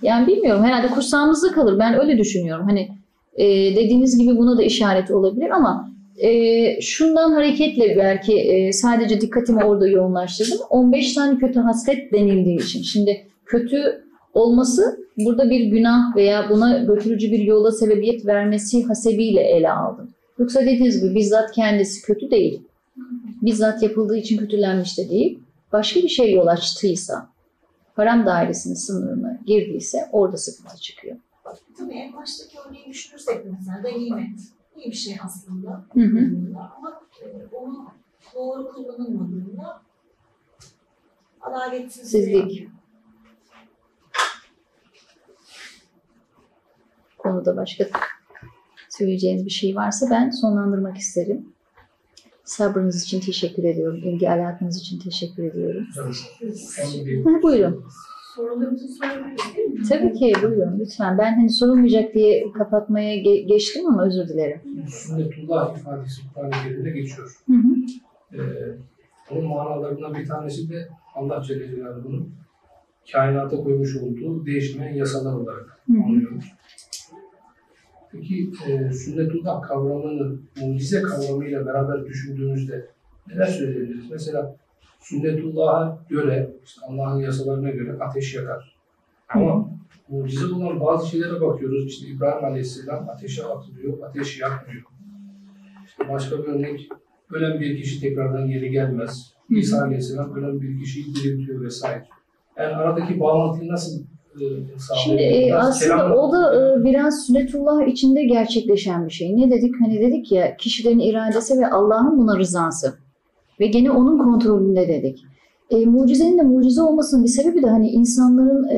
Yani bilmiyorum herhalde kursağımızda kalır. Ben öyle düşünüyorum. Hani e, dediğiniz gibi buna da işaret olabilir ama e, şundan hareketle belki e, sadece dikkatimi orada yoğunlaştırdım. 15 tane kötü haslet denildiği için. Şimdi kötü olması burada bir günah veya buna götürücü bir yola sebebiyet vermesi hasebiyle ele aldım. Yoksa dediğiniz gibi bizzat kendisi kötü değil. Bizzat yapıldığı için kötülenmiş de değil. Başka bir şey yol açtıysa, haram dairesinin sınırına girdiyse orada sıkıntı çıkıyor. Tabii en baştaki örneği düşünürsek mesela ganimet. İyi bir şey aslında. Hı hı. Ama e, onu doğru kullanılmadığında adaletsizliğe Sizlik. Konuda başka söyleyeceğiniz bir şey varsa ben sonlandırmak isterim. Sabrınız için teşekkür ediyorum. İlgi alakanız için teşekkür ediyorum. Bir Ha, buyurun. Değil mi? Tabii ki buyurun lütfen. Ben hani sorulmayacak diye kapatmaya ge- geçtim ama özür dilerim. sünnetullah ifadesi Kur'an-ı Kerim'de geçiyor. Hı hı. Ee, bunun manalarından bir tanesi de Allah Celle Celaluhu'nun kainata koymuş olduğu değişmeyen yasalar olarak Hı hı. anlıyoruz. Peki e, sünnetullah kavramını mucize kavramıyla beraber düşündüğümüzde neler söyleyebiliriz? Mesela sünnetullah'a göre, işte Allah'ın yasalarına göre ateş yakar. Ama mucize olan bazı şeylere bakıyoruz. İşte İbrahim Aleyhisselam ateşe atılıyor, ateş yakmıyor. İşte başka bir örnek, ölen bir kişi tekrardan geri gelmez. İsa Aleyhisselam ölen bir kişiyi diriltiyor vesaire. Yani aradaki bağlantıyı nasıl e, Şimdi e, aslında o da e, biraz sünnetullah içinde gerçekleşen bir şey. Ne dedik? Hani dedik ya kişilerin iradesi ve Allah'ın buna rızası. Ve gene onun kontrolünde dedik. E, mucizenin de mucize olmasının bir sebebi de hani insanların e,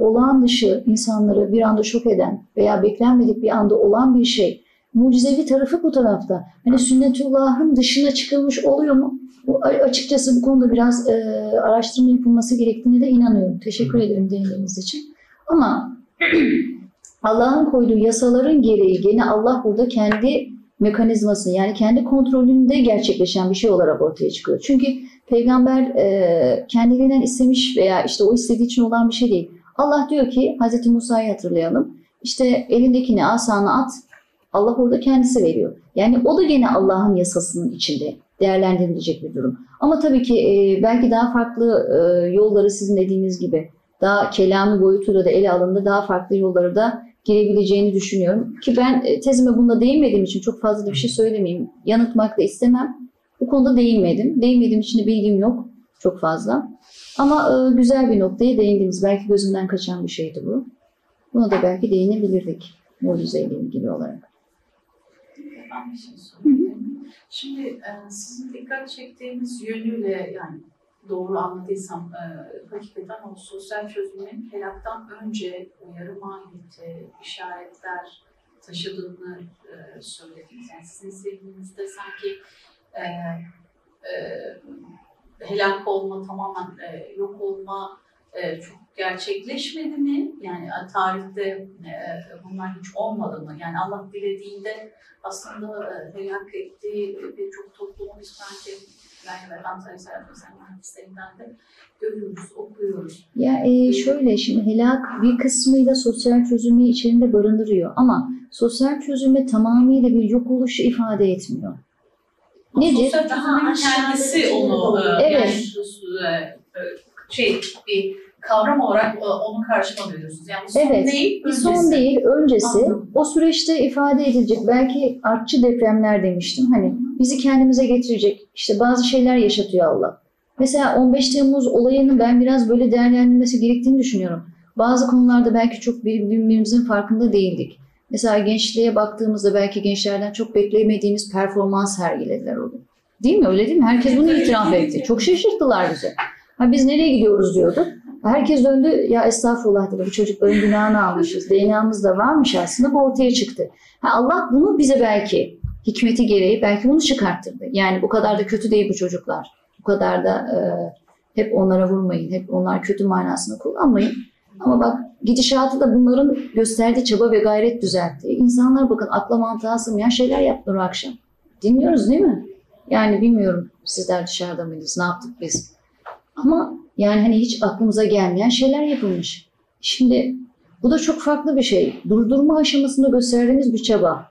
olağan dışı insanları bir anda şok eden veya beklenmedik bir anda olan bir şey. Mucizevi tarafı bu tarafta. Hani sünnetullahın dışına çıkılmış oluyor mu? Bu, açıkçası bu konuda biraz e, araştırma yapılması gerektiğine de inanıyorum. Teşekkür ederim değindiğiniz için. Ama (clears throat) Allah'ın koyduğu yasaların gereği gene Allah burada kendi mekanizmasını yani kendi kontrolünde gerçekleşen bir şey olarak ortaya çıkıyor. Çünkü peygamber e, kendiliğinden istemiş veya işte o istediği için olan bir şey değil. Allah diyor ki Hz. Musa'yı hatırlayalım. İşte elindekini asanı at. Allah orada kendisi veriyor. Yani o da gene Allah'ın yasasının içinde değerlendirilecek bir durum. Ama tabii ki e, belki daha farklı e, yolları sizin dediğiniz gibi daha kelami boyutuyla da ele alındı daha farklı yolları da girebileceğini düşünüyorum. Ki ben e, tezime bunda değinmediğim için çok fazla da bir şey söylemeyeyim. Yanıtmak da istemem. Bu konuda değinmedim. Değinmediğim için de bilgim yok çok fazla. Ama e, güzel bir noktaya değindiniz. Belki gözümden kaçan bir şeydi bu. Buna da belki değinebilirdik mucizeyle ilgili olarak. Ben bir şey sorayım. Şimdi e, sizin dikkat çektiğiniz yönüyle yani doğru anladıysam e, hakikaten o sosyal çözümün helaktan önce uyarı mahiyeti, işaretler taşıdığını e, söylediniz. Yani sizin zihninizde sanki e, e, helak olma, tamamen e, yok olma e, çok gerçekleşmedi mi? Yani tarihte e, bunlar hiç olmadı mı? Yani Allah dilediğinde aslında e, helak ettiği birçok toplumun belki yani Aleyhisselatü Vesselam hadislerinden de görüyoruz, okuyoruz. Ya e, şöyle şimdi helak bir kısmıyla sosyal çözümü içerisinde barındırıyor ama sosyal çözümü tamamıyla bir yok oluşu ifade etmiyor. Nedir? Sosyal Daha çözümün kendisi onu e, Evet. yani, e, şey bir kavram olarak e, onun karşıma veriyorsunuz. Yani son Evet. değil, Bir son öncesi. değil, öncesi. Anladım. O süreçte ifade edilecek. Belki artçı depremler demiştim. Hani bizi kendimize getirecek. İşte bazı şeyler yaşatıyor Allah. Mesela 15 Temmuz olayının ben biraz böyle değerlendirilmesi gerektiğini düşünüyorum. Bazı konularda belki çok birbirimizin farkında değildik. Mesela gençliğe baktığımızda belki gençlerden çok beklemediğimiz performans sergilediler onu. Değil mi? Öyle değil mi? Herkes bunu itiraf etti. Çok şaşırttılar bizi. Ha biz nereye gidiyoruz diyorduk. Herkes döndü ya estağfurullah dedi bu çocukların günahını almışız. DNA'mız da varmış aslında bu ortaya çıktı. Ha, Allah bunu bize belki hikmeti gereği belki bunu çıkarttırdı. Yani bu kadar da kötü değil bu çocuklar. Bu kadar da e, hep onlara vurmayın. Hep onlar kötü manasını kullanmayın. Ama bak gidişatı da bunların gösterdiği çaba ve gayret düzeltti. İnsanlar bakın akla mantığa sığmayan şeyler yaptılar o akşam. Dinliyoruz değil mi? Yani bilmiyorum sizler dışarıda mıydınız, ne yaptık biz? Ama yani hani hiç aklımıza gelmeyen şeyler yapılmış. Şimdi bu da çok farklı bir şey. Durdurma aşamasında gösterdiğimiz bir çaba.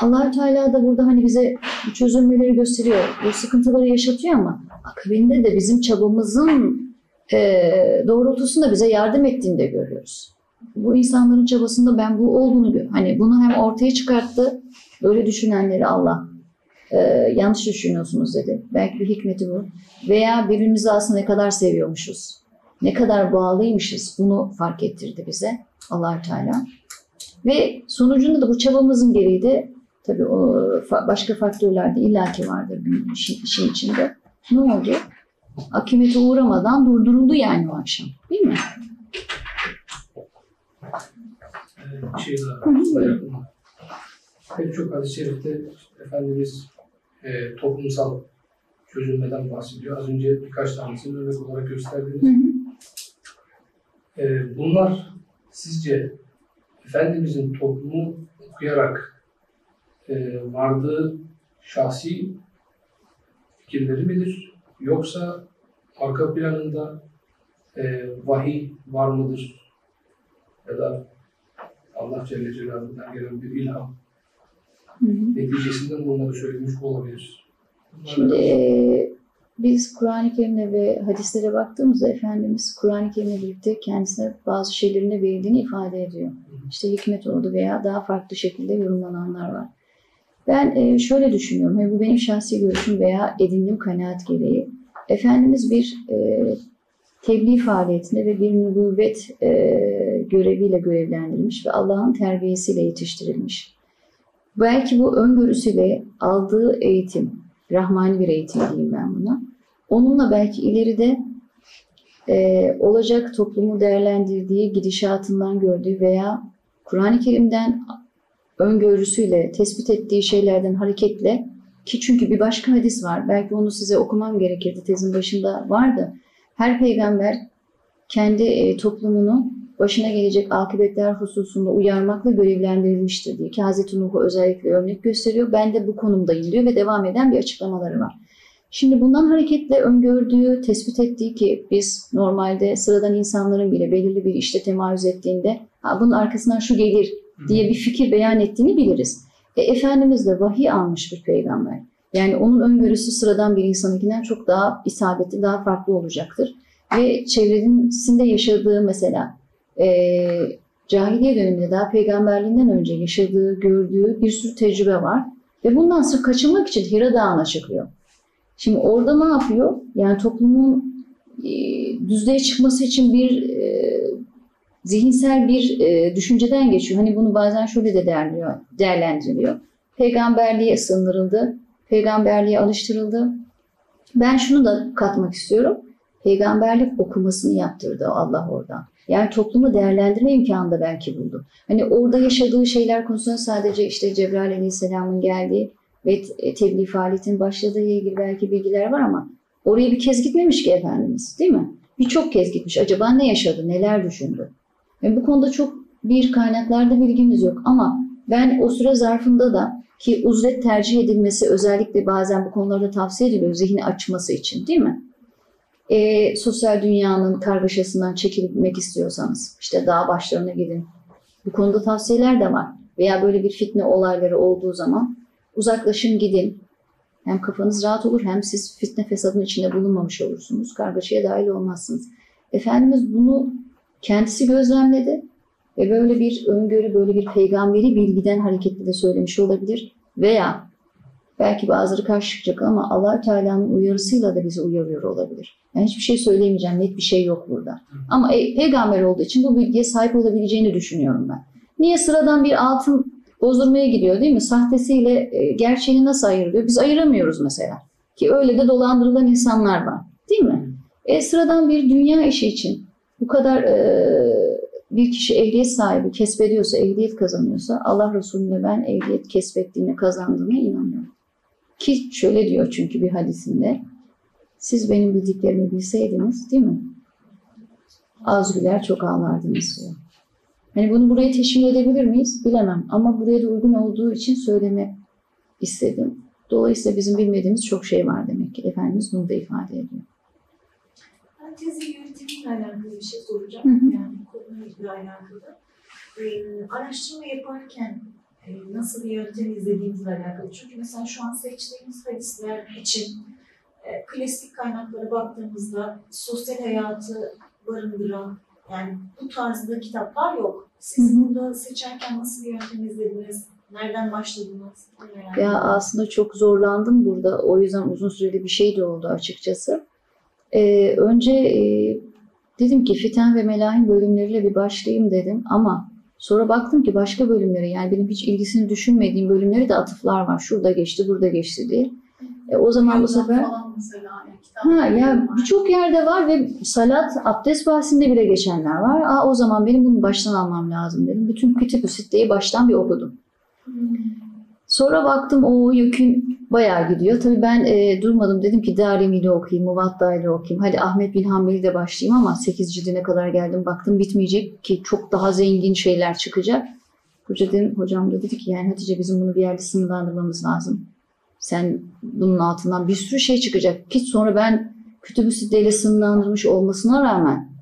allah Teala da burada hani bize bu çözülmeleri gösteriyor. Bu sıkıntıları yaşatıyor ama akabinde de bizim çabamızın eee doğrultusunda bize yardım ettiğini de görüyoruz. Bu insanların çabasında ben bu olduğunu. Hani bunu hem ortaya çıkarttı, böyle düşünenleri Allah eee, yanlış düşünüyorsunuz dedi. Belki bir hikmeti bu. Veya birbirimizi aslında ne kadar seviyormuşuz, ne kadar bağlıymışız bunu fark ettirdi bize allah Teala. Ve sonucunda da bu çabamızın gereği de tabii o başka faktörler de illaki vardır bu işin, işin içinde. Ne oldu? Akimete uğramadan durduruldu yani o akşam. Değil mi? Ee, bir şey daha. Pek çok hadis-i şerifte Efendimiz e, toplumsal çözülmeden bahsediyor. Az önce birkaç tanesini örnek olarak gösterdiniz. Ee, bunlar sizce Efendimizin toplumu okuyarak e, vardığı şahsi fikirleri midir? Yoksa arka planında e, vahiy var mıdır? Ya da Allah Celle Celaluhu'dan gelen bir ilham. Neticesinde bunları söylemiş olabilir. Bunlar Şimdi e, biz Kur'an-ı Kerim'e ve hadislere baktığımızda Efendimiz Kur'an-ı Kerim'le birlikte kendisine bazı şeylerin de verildiğini ifade ediyor. İşte hikmet oldu veya daha farklı şekilde yorumlananlar var. Ben e, şöyle düşünüyorum, yani bu benim şahsi görüşüm veya edindiğim kanaat gereği. Efendimiz bir e, tebliğ faaliyetinde ve bir nübüvvet e, göreviyle görevlendirilmiş ve Allah'ın terbiyesiyle yetiştirilmiş. Belki bu öngörüsüyle aldığı eğitim, rahmani bir eğitim diyeyim ben buna. Onunla belki ileride e, olacak toplumu değerlendirdiği, gidişatından gördüğü veya Kur'an-ı Kerim'den öngörüsüyle tespit ettiği şeylerden hareketle ki çünkü bir başka hadis var. Belki onu size okumam gerekirdi. Tezin başında vardı. Her peygamber kendi e, toplumunu başına gelecek akıbetler hususunda uyarmakla görevlendirilmiştir diye ki Hazreti Nuh'u özellikle örnek gösteriyor. Ben de bu konumdayım diyor ve devam eden bir açıklamaları var. Şimdi bundan hareketle öngördüğü, tespit ettiği ki biz normalde sıradan insanların bile belirli bir işte temayüz ettiğinde ha, bunun arkasından şu gelir diye bir fikir beyan ettiğini biliriz. E, Efendimiz de vahiy almış bir peygamber. Yani onun öngörüsü sıradan bir insanınkinden çok daha isabetli, daha farklı olacaktır. Ve çevresinde yaşadığı mesela e, cahiliye döneminde daha peygamberliğinden önce yaşadığı, gördüğü bir sürü tecrübe var. Ve bundan sırf kaçınmak için Hira Dağı'na çıkıyor. Şimdi orada ne yapıyor? Yani toplumun e, düzlüğe çıkması için bir e, zihinsel bir e, düşünceden geçiyor. Hani bunu bazen şöyle de değerlendiriyor, değerlendiriliyor. Peygamberliğe sındırıldı, peygamberliğe alıştırıldı. Ben şunu da katmak istiyorum. Peygamberlik okumasını yaptırdı Allah oradan. Yani toplumu değerlendirme imkanı da belki buldu. Hani orada yaşadığı şeyler konusunda sadece işte Cebrail Aleyhisselam'ın geldiği ve te- tebliğ faaliyetinin başladığı ilgili belki bilgiler var ama oraya bir kez gitmemiş ki Efendimiz değil mi? birçok kez gitmiş. Acaba ne yaşadı, neler düşündü? Yani bu konuda çok bir kaynaklarda bilgimiz yok ama ben o süre zarfında da ki uzlet tercih edilmesi özellikle bazen bu konularda tavsiye ediliyor zihni açması için değil mi? E, sosyal dünyanın kargaşasından çekilmek istiyorsanız işte dağ başlarına gidin. Bu konuda tavsiyeler de var. Veya böyle bir fitne olayları olduğu zaman uzaklaşın gidin. Hem kafanız rahat olur hem siz fitne fesadın içinde bulunmamış olursunuz. Kargaşaya dahil olmazsınız. Efendimiz bunu kendisi gözlemledi ve böyle bir öngörü, böyle bir peygamberi bilgiden hareketli de söylemiş olabilir. Veya belki bazıları karşı çıkacak ama allah Teala'nın uyarısıyla da bizi uyarıyor olabilir. Yani hiçbir şey söyleyemeyeceğim, net bir şey yok burada. Ama e, peygamber olduğu için bu bilgiye sahip olabileceğini düşünüyorum ben. Niye sıradan bir altın bozdurmaya gidiyor değil mi? Sahtesiyle e, gerçeğini nasıl ayırıyor? Biz ayıramıyoruz mesela. Ki öyle de dolandırılan insanlar var. Değil mi? E, sıradan bir dünya işi için bu kadar e, bir kişi ehliyet sahibi kesbediyorsa, ehliyet kazanıyorsa Allah Resulüne ben ehliyet kesbettiğine, kazandığına inanıyorum. Ki şöyle diyor çünkü bir hadisinde siz benim bildiklerimi bilseydiniz değil mi? Az güler çok ağlardınız diyor. Hani bunu buraya teşmil edebilir miyiz? Bilemem. Ama buraya da uygun olduğu için söylemek istedim. Dolayısıyla bizim bilmediğimiz çok şey var demek ki. Efendimiz bunu da ifade ediyor. Ben tezi yönetimiyle alakalı bir şey soracağım. Hı hı. Yani konuyla alakalı. Ee, araştırma yaparken nasıl bir yöntem izlediğimizle alakalı. Çünkü mesela şu an seçtiğimiz hadisler için e, klasik kaynaklara baktığımızda sosyal hayatı barındıran yani bu tarzda kitaplar yok. Siz burada seçerken nasıl bir yöntem izlediniz? Nereden başladınız? Merak Ya aslında çok zorlandım burada. O yüzden uzun süreli bir şey de oldu açıkçası. Ee, önce e, dedim ki Fiten ve Melahin bölümleriyle bir başlayayım dedim ama sonra baktım ki başka bölümleri yani benim hiç ilgisini düşünmediğim bölümleri de atıflar var. Şurada geçti, burada geçti diye. E, o zaman bu sefer mesela yani Ha ya birçok yerde var ve salat, abdest bahsinde bile geçenler var. Aa, o zaman benim bunu baştan almam lazım dedim. Bütün kütüb-ü sitteyi baştan bir okudum. Sonra baktım o yükün bayağı gidiyor. Tabii ben e, durmadım dedim ki Darimi'yle okuyayım, Muvatta ile okuyayım. Hadi Ahmet bin Hanbel'i de başlayayım ama 8 cildine kadar geldim. Baktım bitmeyecek ki çok daha zengin şeyler çıkacak. Hoca dedim, hocam da dedi ki yani Hatice bizim bunu bir yerde sınırlandırmamız lazım. Sen bunun altından bir sürü şey çıkacak. Ki sonra ben kütüb-ü sitteyle sınırlandırmış olmasına rağmen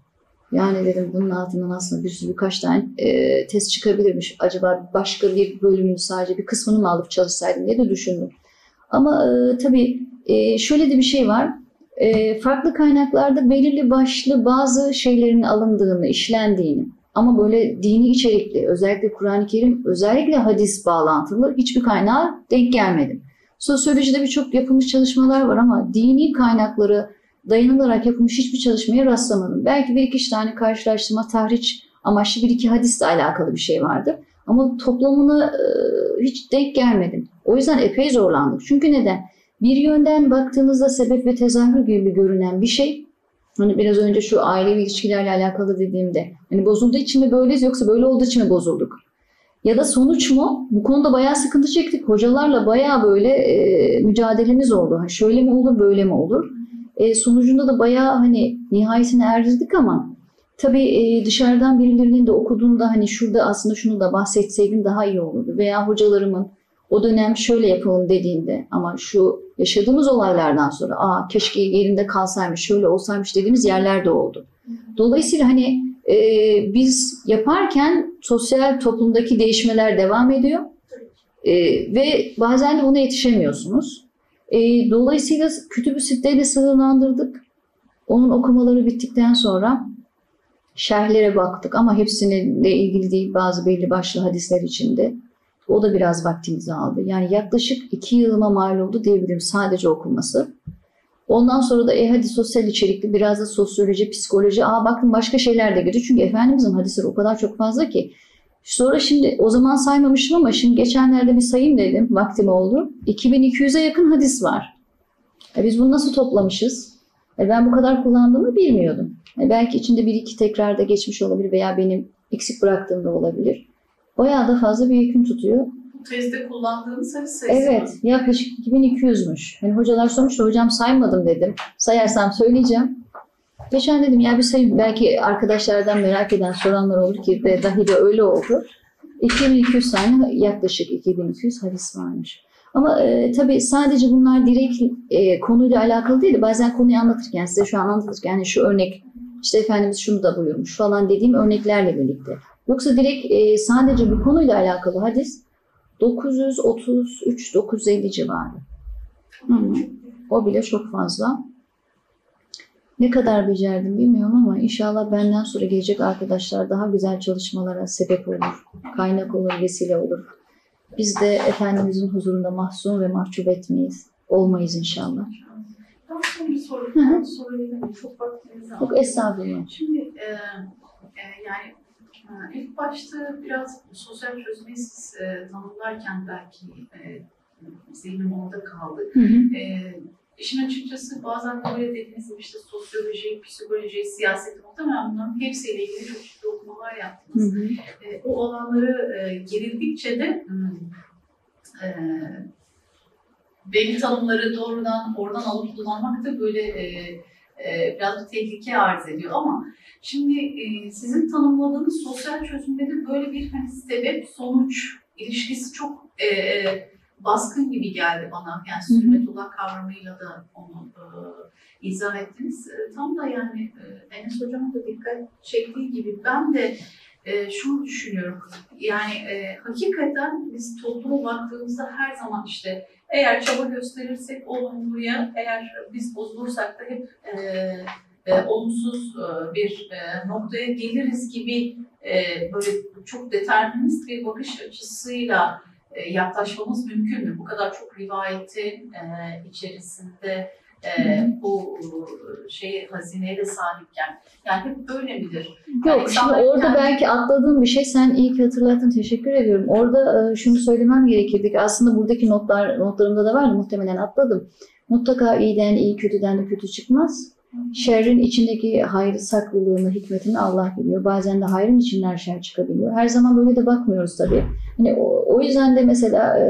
yani dedim bunun altından aslında bir sürü birkaç tane e, test çıkabilirmiş. Acaba başka bir bölümünü sadece bir kısmını mı alıp çalışsaydım diye de düşündüm. Ama e, tabii e, şöyle de bir şey var. E, farklı kaynaklarda belirli başlı bazı şeylerin alındığını, işlendiğini ama böyle dini içerikli, özellikle Kur'an-ı Kerim, özellikle hadis bağlantılı hiçbir kaynağa denk gelmedim. Sosyolojide birçok yapılmış çalışmalar var ama dini kaynakları dayanılarak yapılmış hiçbir çalışmaya rastlamadım. Belki bir iki tane karşılaştırma, tahriş amaçlı bir iki hadisle alakalı bir şey vardı. Ama toplamına e, hiç denk gelmedim. O yüzden epey zorlandık. Çünkü neden? Bir yönden baktığınızda sebep ve tezahür gibi görünen bir şey, hani biraz önce şu ailevi ilişkilerle alakalı dediğimde, hani bozulduğu için mi böyleyiz yoksa böyle olduğu için mi bozulduk? Ya da sonuç mu? Bu konuda bayağı sıkıntı çektik. Hocalarla bayağı böyle e, mücadelemiz oldu. Ha, şöyle mi olur, böyle mi olur? E, sonucunda da bayağı hani nihayetine erdirdik ama tabii e, dışarıdan birilerinin de okuduğunda hani şurada aslında şunu da bahsetseydim daha iyi olurdu. Veya hocalarımın o dönem şöyle yapalım dediğinde ama şu yaşadığımız olaylardan sonra aa keşke yerinde kalsaymış, şöyle olsaymış dediğimiz yerler de oldu. Dolayısıyla hani e, biz yaparken sosyal toplumdaki değişmeler devam ediyor E, ve bazen de buna yetişemiyorsunuz. E, dolayısıyla kütüb-ü sitteyle sınırlandırdık. Onun okumaları bittikten sonra şerhlere baktık ama hepsininle ilgili değil bazı belli başlı hadisler içinde. O da biraz vaktimizi aldı. Yani yaklaşık iki yılıma mal oldu diyebilirim sadece okunması. Ondan sonra da e hadi sosyal içerikli biraz da sosyoloji, psikoloji. Aa bakın başka şeyler de giriyor. Çünkü Efendimizin hadisleri o kadar çok fazla ki. Sonra şimdi o zaman saymamıştım ama şimdi geçenlerde bir sayayım dedim. Vaktim oldu. 2200'e yakın hadis var. E biz bunu nasıl toplamışız? E ben bu kadar kullandığımı bilmiyordum. E belki içinde bir iki tekrarda geçmiş olabilir veya benim eksik bıraktığım da olabilir. Bayağı da fazla bir yüküm tutuyor. Tezde kullandığınız hadis sayısı Evet, mı? yaklaşık 2200'müş. Hani hocalar sormuştu, hocam saymadım dedim. Sayarsam söyleyeceğim. Geçen dedim ya bir sayı belki arkadaşlardan merak eden soranlar olur ki de dahi de öyle oldu. 2200 tane yaklaşık 2200 hadis varmış. Ama e, tabii sadece bunlar direkt e, konuyla alakalı değil. Bazen konuyu anlatırken size şu an anlatırken yani şu örnek işte Efendimiz şunu da buyurmuş falan dediğim örneklerle birlikte. Yoksa direkt e, sadece bu konuyla alakalı hadis 933-950 civarı. Hı hı. O bile çok fazla. Ne kadar becerdim bilmiyorum ama inşallah benden sonra gelecek arkadaşlar daha güzel çalışmalara sebep olur, kaynak olur, vesile olur. Biz de Efendimizin huzurunda mahzun ve mahcup etmeyiz, olmayız inşallah. Ben son bir soru, Hı hı. sorabilirim. Çok vaktinizi Çok aldım. estağfurullah. Şimdi e, e, yani e, ilk başta biraz sosyal çözmeyi siz e, tanımlarken belki e, zihnim orada kaldı. Hı hı. E, işin açıkçası bazen böyle dediğiniz gibi işte sosyoloji, psikoloji, siyaset muhtemelen bunların hepsiyle ilgili çok ciddi okumalar yaptınız. hı. E, o alanları e, girildikçe de e, belli tanımları doğrudan oradan alıp kullanmak da böyle e, e, biraz bir tehlike arz ediyor ama şimdi e, sizin tanımladığınız sosyal çözümde de böyle bir hani sebep sonuç ilişkisi çok e, e, baskın gibi geldi bana. Yani sünnetullah kavramıyla da onu e, izah ettiniz. E, tam da yani e, Enes Hocam'ın da dikkat çektiği gibi ben de e, şunu düşünüyorum. Yani e, hakikaten biz topluma baktığımızda her zaman işte eğer çaba gösterirsek olumluya, eğer biz bozulursak da hep e, e, olumsuz e, bir e, noktaya geliriz gibi e, böyle çok determinist bir bakış açısıyla yaklaşmamız mümkün mü? Bu kadar çok rivayetin e, içerisinde e, bu e, şeye hazineye de sahipken. Yani hep böyle midir? Yok şimdi insanlar orada kendi- belki atladığım bir şey sen iyi ki hatırlattın teşekkür ediyorum. Orada e, şunu söylemem gerekirdi ki aslında buradaki notlar notlarımda da vardı muhtemelen atladım. Mutlaka iyiden iyi kötüden de kötü çıkmaz. Şerrin içindeki hayrı saklılığını, hikmetini Allah biliyor. Bazen de hayrın içinden şer çıkabiliyor. Her zaman böyle de bakmıyoruz tabii. Hani o, o yüzden de mesela e,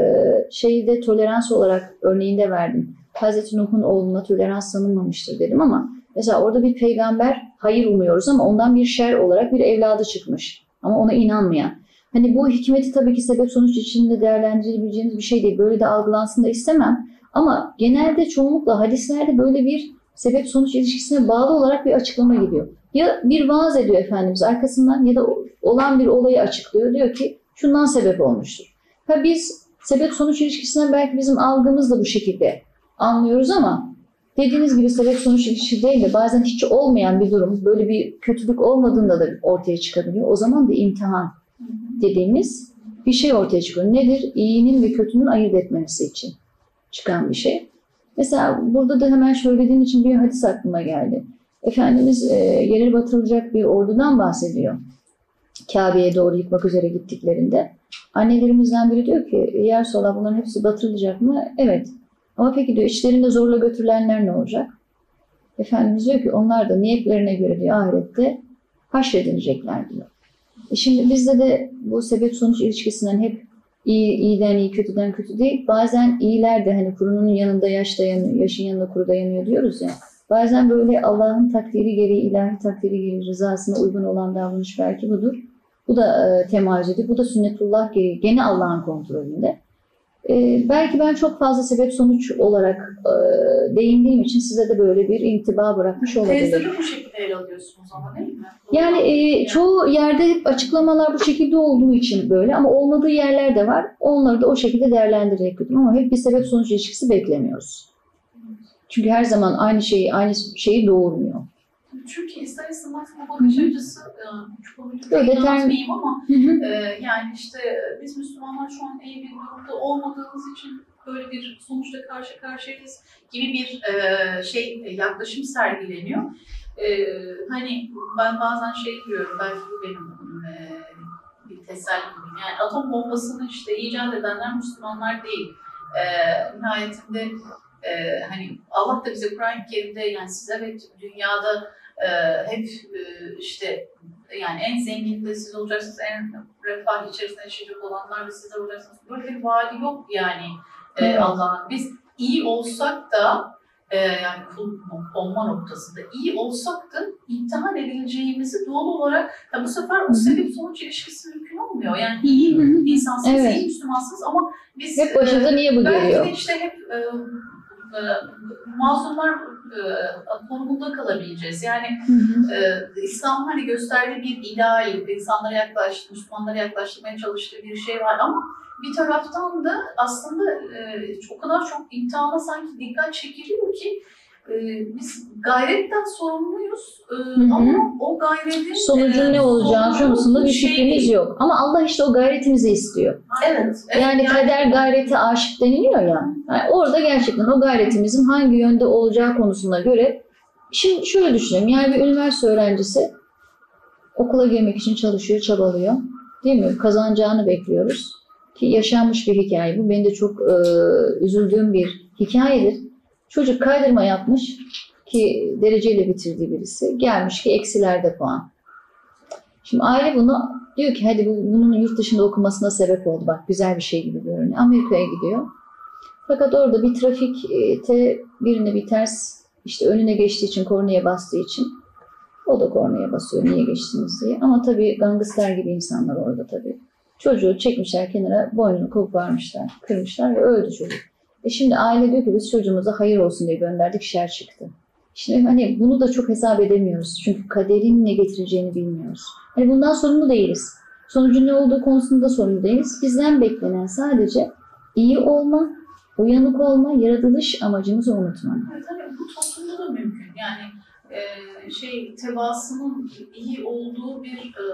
şeyi de tolerans olarak örneğinde verdim. Hazreti Nuh'un oğluna tolerans tanınmamıştır dedim ama mesela orada bir peygamber hayır umuyoruz ama ondan bir şer olarak bir evladı çıkmış. Ama ona inanmayan. Hani bu hikmeti tabii ki sebep sonuç içinde değerlendirebileceğimiz bir şey değil. Böyle de algılansın da istemem. Ama genelde çoğunlukla hadislerde böyle bir sebep sonuç ilişkisine bağlı olarak bir açıklama gidiyor. Ya bir vaaz ediyor Efendimiz arkasından ya da olan bir olayı açıklıyor. Diyor ki şundan sebep olmuştur. Ha biz sebep sonuç ilişkisinden belki bizim algımız da bu şekilde anlıyoruz ama dediğiniz gibi sebep sonuç ilişkisi değil de bazen hiç olmayan bir durum böyle bir kötülük olmadığında da ortaya çıkabiliyor. O zaman da imtihan dediğimiz bir şey ortaya çıkıyor. Nedir? İyinin ve kötünün ayırt etmemesi için çıkan bir şey. Mesela burada da hemen söylediğin için bir hadis aklıma geldi. Efendimiz e, yere batırılacak bir ordudan bahsediyor. Kabe'ye doğru yıkmak üzere gittiklerinde. Annelerimizden biri diyor ki yer sola bunların hepsi batırılacak mı? Evet. Ama peki diyor içlerinde zorla götürülenler ne olacak? Efendimiz diyor ki onlar da niyetlerine göre diyor ahirette haşredilecekler diyor. E şimdi bizde de bu sebep sonuç ilişkisinden hep iyi, iyiden iyi, kötüden kötü değil. Bazen iyiler de hani kurunun yanında yaş dayanıyor, yaşın yanında kuru dayanıyor diyoruz ya. Bazen böyle Allah'ın takdiri gereği, ilahi takdiri gereği rızasına uygun olan davranış belki budur. Bu da e, temayüz ediyor. Bu da sünnetullah gereği. Gene Allah'ın kontrolünde. E, belki ben çok fazla sebep sonuç olarak e, değindiğim için size de böyle bir intiba bırakmış olabilirim. Tezleri bu şekilde ele alıyorsunuz ama değil mi? Yani e, çoğu yerde hep açıklamalar bu şekilde olduğu için böyle ama olmadığı yerler de var. Onları da o şekilde değerlendirerek götürdüm ama hep bir sebep sonuç ilişkisi beklemiyoruz. Çünkü her zaman aynı şeyi aynı şeyi doğurmuyor. Çünkü ister istemez bu bakış açısı, e, çok anlatmayayım ama Hı hı. e, yani işte biz Müslümanlar şu an iyi bir durumda olmadığımız için böyle bir sonuçla karşı karşıyayız gibi bir e, şey yaklaşım sergileniyor. E, hani ben bazen şey diyorum, belki bu benim e, bir tesellim. Yani atom bombasını işte icat edenler Müslümanlar değil. E, nihayetinde e, hani Allah da bize Kur'an-ı Kerim'de yani siz evet dünyada e, hep e, işte yani en zengin de siz olacaksınız, en refah içerisinde yaşayacak olanlar da sizler olacaksınız. Böyle bir vaadi yok yani e. Allah'ın. Biz iyi olsak da e, yani kul olma noktasında iyi olsak da imtihan edileceğimizi doğal olarak ya bu sefer o sebep sonuç ilişkisi mümkün olmuyor. Yani iyi insansınız, Evet. iyi Müslümansınız ama biz Hep başınıza e, niye bu belki geliyor? de işte hep e, e, mazlumlar e, konumunda kalabileceğiz. Yani Hı hı. ee, İslam hani gösterdiği bir ideal, insanlara yaklaş, Müslümanlara yaklaştırmaya çalıştığı bir şey var ama bir taraftan da aslında e, o kadar çok imtihana sanki dikkat çekiliyor ki e, biz gayretten sorumluyuz e, hı. ama o gayretin Sonucun e, ne olacağı sonucu konusunda bir şey fikrimiz yok. Ama Allah işte o gayretimizi istiyor. Evet. evet Yani kader gayreti aşık deniliyor ya. Yani orada gerçekten o gayretimizin hangi yönde olacağı konusuna göre şimdi şöyle düşünelim. Yani bir üniversite öğrencisi okula girmek için çalışıyor, çabalıyor. Değil mi? Kazanacağını bekliyoruz. Ki yaşanmış bir hikaye bu. Benim de çok e, üzüldüğüm bir hikayedir. Çocuk kaydırma yapmış ki dereceyle bitirdiği birisi. Gelmiş ki eksilerde puan. Şimdi aile bunu diyor ki hadi bu, bunun yurt dışında okumasına sebep oldu. Bak güzel bir şey gibi görünüyor. Amerika'ya gidiyor. Fakat orada bir trafikte birine bir ters işte önüne geçtiği için kornaya bastığı için o da kornaya basıyor niye geçtiniz diye. Ama tabii gangster gibi insanlar orada tabii. Çocuğu çekmişler kenara boynunu koparmışlar, kırmışlar ve öldü çocuk. E şimdi aile diyor ki biz çocuğumuza hayır olsun diye gönderdik şer çıktı. Şimdi hani bunu da çok hesap edemiyoruz. Çünkü kaderin ne getireceğini bilmiyoruz. Hani bundan sorumlu değiliz. Sonucun ne olduğu konusunda sorumlu değiliz. Bizden beklenen sadece iyi olma, uyanık olma, yaratılış amacımızı unutmamak. Evet, hani bu toplumda da mümkün. Yani e, şey tebaasının iyi olduğu bir e,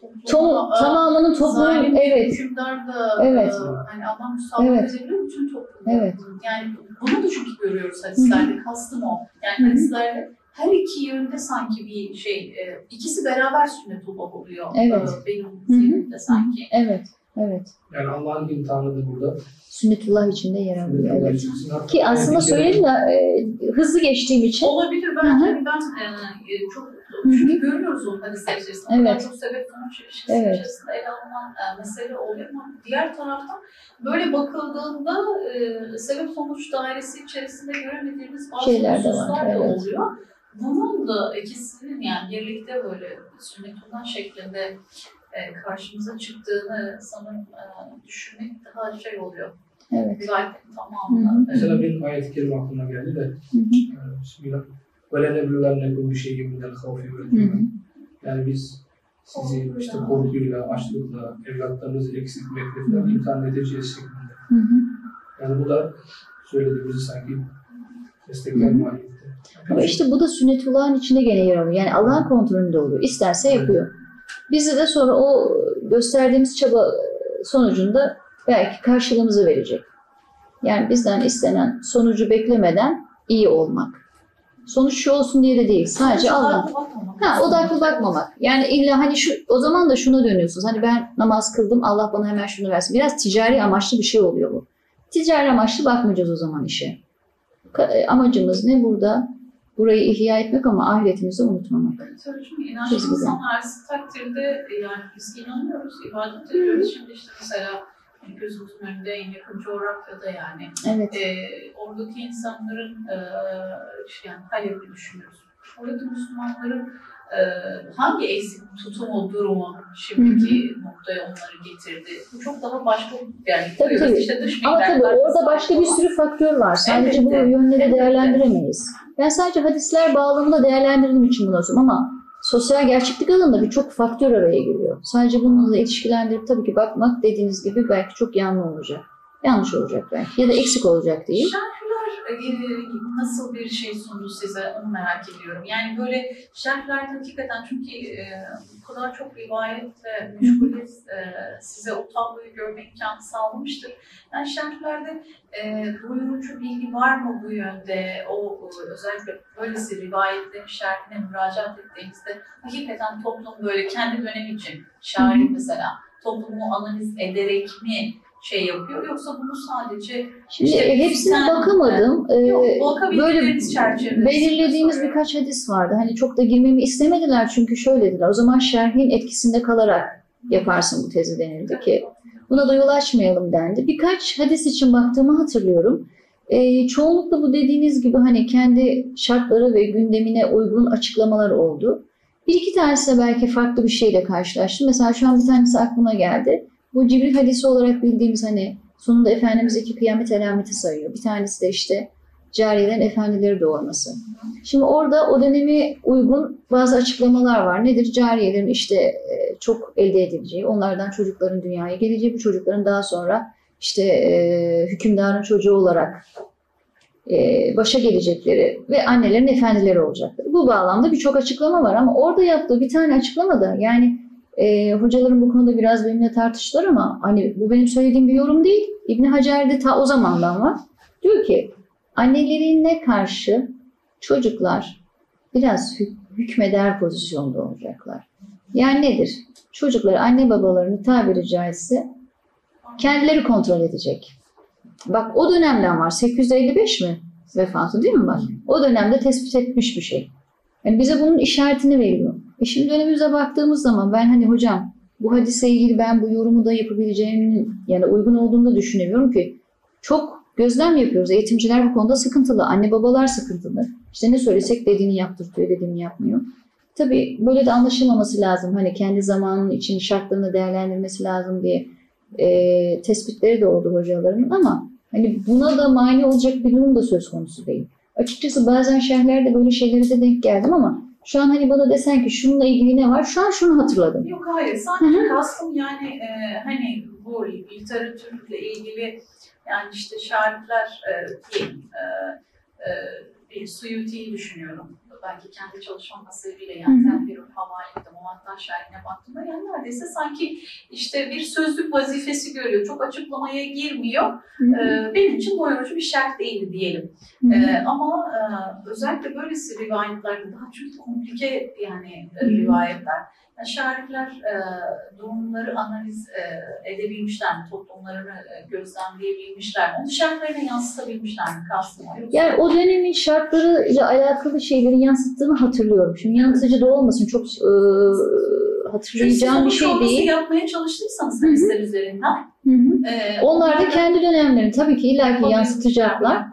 topluma Tom, e, tamamının toplumun evet hükümdar da Evet. e, hani Allah müsaade Evet. edebiliyor bütün toplumda. Evet. Yani bunu da çünkü görüyoruz hadislerde. Kastım o. Yani hadislerde her iki yönde sanki bir şey, e, ikisi beraber sünnetullah oluyor. Evet. E, benim zihnimde sanki. evet evet. Yani Allah'ın imtihanı da burada. Sünnetullah içinde yer alıyor. Evet. Ki aslında söyleyeyim de e, hızlı geçtiğim için Olabilir Hı belki hı. hani ben e, çok çünkü görüyoruz onu hadisler içerisinde. Evet. Evet. Çok sebep sonuç ilişkisi Evet. içerisinde ele alınan e, mesele oluyor ama diğer taraftan böyle bakıldığında e, sebep sonuç dairesi içerisinde göremediğimiz bazı Şeyler de var, hususlar da evet. oluyor. Bunun da ikisinin yani birlikte böyle sünnetullah şeklinde karşımıza çıktığını sanırım e, düşünmek daha şey oluyor. evet. Rivayetin Hı tamamını. hı. e, Mesela bir ayet-i kerime aklıma geldi de. Hı hı. e, Bismillah. وَلَنَبْلُوَنَّكُمْ بِشَيْءٍ مِنَ الْخَوْفِ Hı وَالْجُوعِ hı. Yani biz sizi Korkuyla. işte korkuyla, açlıkla, evlatlarınızı eksiltmekle falan imtihan edeceğiz şeklinde. Hı hı. Yani bu da söylediğimizi sanki destekler mahiyette. Ama işte bu da sünnetullahın içinde gene yer alıyor. Yani Allah'ın kontrolünde oluyor. İsterse yapıyor. Bizi de sonra o gösterdiğimiz çaba sonucunda belki karşılığımızı verecek. Yani bizden istenen sonucu beklemeden iyi olmak. Sonuç şu olsun diye de değil. Sadece Allah. Ha, odaklı bakmamak. Yani illa hani şu o zaman da şuna dönüyorsunuz. Hani ben namaz kıldım Allah bana hemen şunu versin. Biraz ticari amaçlı bir şey oluyor bu. Ticari amaçlı bakmayacağız o zaman işe. E, Amacımız ne burada? Burayı ihya etmek ama ahiretimizi unutmamak. Tabii insanlar arası takdirde e, yani biz inanıyoruz, ibadet ediyoruz. Şimdi işte mesela gözümüzün önünde en yakın coğrafyada yani Evet. e, oradaki insanların e, yani Halep'i düşünüyoruz. Oradaki Müslümanların e, hangi eksik tutumu, durumu şimdiki noktaya onları getirdi? Bu çok daha başka yani Tabii, tabii. işte dış Ama tabii orada başka bir sürü faktör var. Sadece bu Elbette. yönleri Elbette. değerlendiremeyiz. Ben sadece hadisler bağlamında değerlendirdiğim için bunu söylüyorum ama sosyal gerçeklik alanında birçok faktör araya giriyor. Sadece bununla ilişkilendirip tabii ki bakmak dediğiniz gibi belki çok yanlış olacak. Yanlış olacak belki ya da eksik olacak değil. E, nasıl bir şey sundu size onu merak ediyorum. Yani böyle şerhler hakikaten çünkü e, bu kadar çok rivayetle meşgulüz e, size o tabloyu görme imkanı sağlamıştır. Yani şerhlerde e, doyurucu bilgi var mı bu yönde? O e, özellikle böylesi rivayetlerin şerhine müracaat ettiğimizde hakikaten toplum böyle kendi dönemi için şair mesela toplumu analiz ederek mi şey yapıyor yoksa bunu sadece Şimdi İşte hepsine sen- bakamadım. Ee, Yok, böyle belirlediğimiz birkaç hadis vardı. Hani çok da girmemi istemediler çünkü şöyle dediler. O zaman şerhin etkisinde kalarak yaparsın bu tezi denildi ki buna da yol açmayalım dendi. Birkaç hadis için baktığımı hatırlıyorum. E, çoğunlukla bu dediğiniz gibi hani kendi şartları ve gündemine uygun açıklamalar oldu. Bir iki tanesi belki farklı bir şeyle karşılaştım. Mesela şu an bir tanesi aklıma geldi. Bu Cibril hadisi olarak bildiğimiz hani sonunda Efendimiz iki kıyamet alameti sayıyor. Bir tanesi de işte cariyelerin efendileri doğurması. Şimdi orada o dönemi uygun bazı açıklamalar var. Nedir? Cariyelerin işte e, çok elde edileceği, onlardan çocukların dünyaya geleceği, bu çocukların daha sonra işte e, hükümdarın çocuğu olarak e, başa gelecekleri ve annelerin efendileri olacakları. Bu bağlamda birçok açıklama var ama orada yaptığı bir tane açıklamada yani e, hocalarım bu konuda biraz benimle tartıştılar ama hani bu benim söylediğim bir yorum değil. İbn Hacer de ta o zamandan var. Diyor ki annelerine karşı çocuklar biraz hük- hükmeder pozisyonda olacaklar. Yani nedir? Çocukları anne babalarını tabiri caizse kendileri kontrol edecek. Bak o dönemden var. 855 mi vefatı değil mi bak? O dönemde tespit etmiş bir şey. Yani bize bunun işaretini veriyor. E şimdi dönemimize baktığımız zaman ben hani hocam bu hadise ilgili ben bu yorumu da yapabileceğimin yani uygun olduğunu da düşünemiyorum ki çok gözlem yapıyoruz. Eğitimciler bu konuda sıkıntılı. Anne babalar sıkıntılı. İşte ne söylesek dediğini yaptırtıyor, dediğini yapmıyor. Tabii böyle de anlaşılmaması lazım. Hani kendi zamanının için şartlarını değerlendirmesi lazım diye e, tespitleri de oldu hocalarımın ama hani buna da mani olacak bir durum da söz konusu değil. Açıkçası bazen şerhlerde böyle şeylere de denk geldim ama şu an hani bana desen ki şununla ilgili ne var? Şu an şunu hatırladım. Yok hayır. Sanki kastım yani e, hani bu literatürle ilgili yani işte şairler e, diyeyim e, e, bir Suyuti'yi düşünüyorum. Belki kendi çalışmam hasebiyle Hı yani hı. Tenbirul Havayi'de Muhattan şairine baktığımda yani neredeyse sanki işte bir sözlük vazifesi görüyor. Çok açıklamaya girmiyor. E, benim için doyurucu bir şart değildi diyelim. Ee, ama e, özellikle böylesi rivayetlerde daha çok komplike yani e, rivayetler. Şairler e, durumları analiz e, edebilmişler mi? Toplumlarını e, gözlemleyebilmişler mi? Onu şartlarına yansıtabilmişler mi? Kastım Yani o dönemin şartlarıyla alakalı şeyleri yansıttığını hatırlıyorum. Şimdi yanıltıcı da olmasın çok e, hatırlayacağım bir şey değil. yapmaya hı. hadisler üzerinden. Hı hı. e, Onlar da kendi dönemlerini tabii ki illaki yansıtacaklar.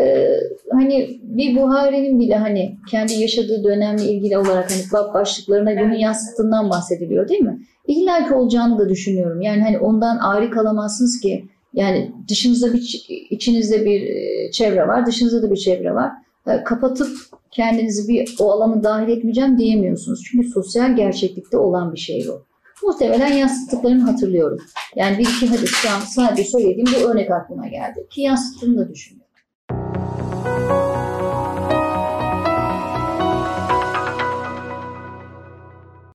Ee, hani bir Buhari'nin bile hani kendi yaşadığı dönemle ilgili olarak hani bab başlıklarına bunu Evet. yansıttığından bahsediliyor değil mi? İlla ki olacağını da düşünüyorum. Yani hani ondan ayrı kalamazsınız ki yani dışınızda bir içinizde bir e, çevre var, dışınızda da bir çevre var. E, Kapatıp kendinizi bir o alanı dahil etmeyeceğim diyemiyorsunuz. Çünkü sosyal gerçeklikte olan bir şey bu. Muhtemelen yansıttıklarını hatırlıyorum. Yani bir iki hadis şu an sadece söylediğim bu örnek aklıma geldi. Ki yansıttığını da düşünüyorum.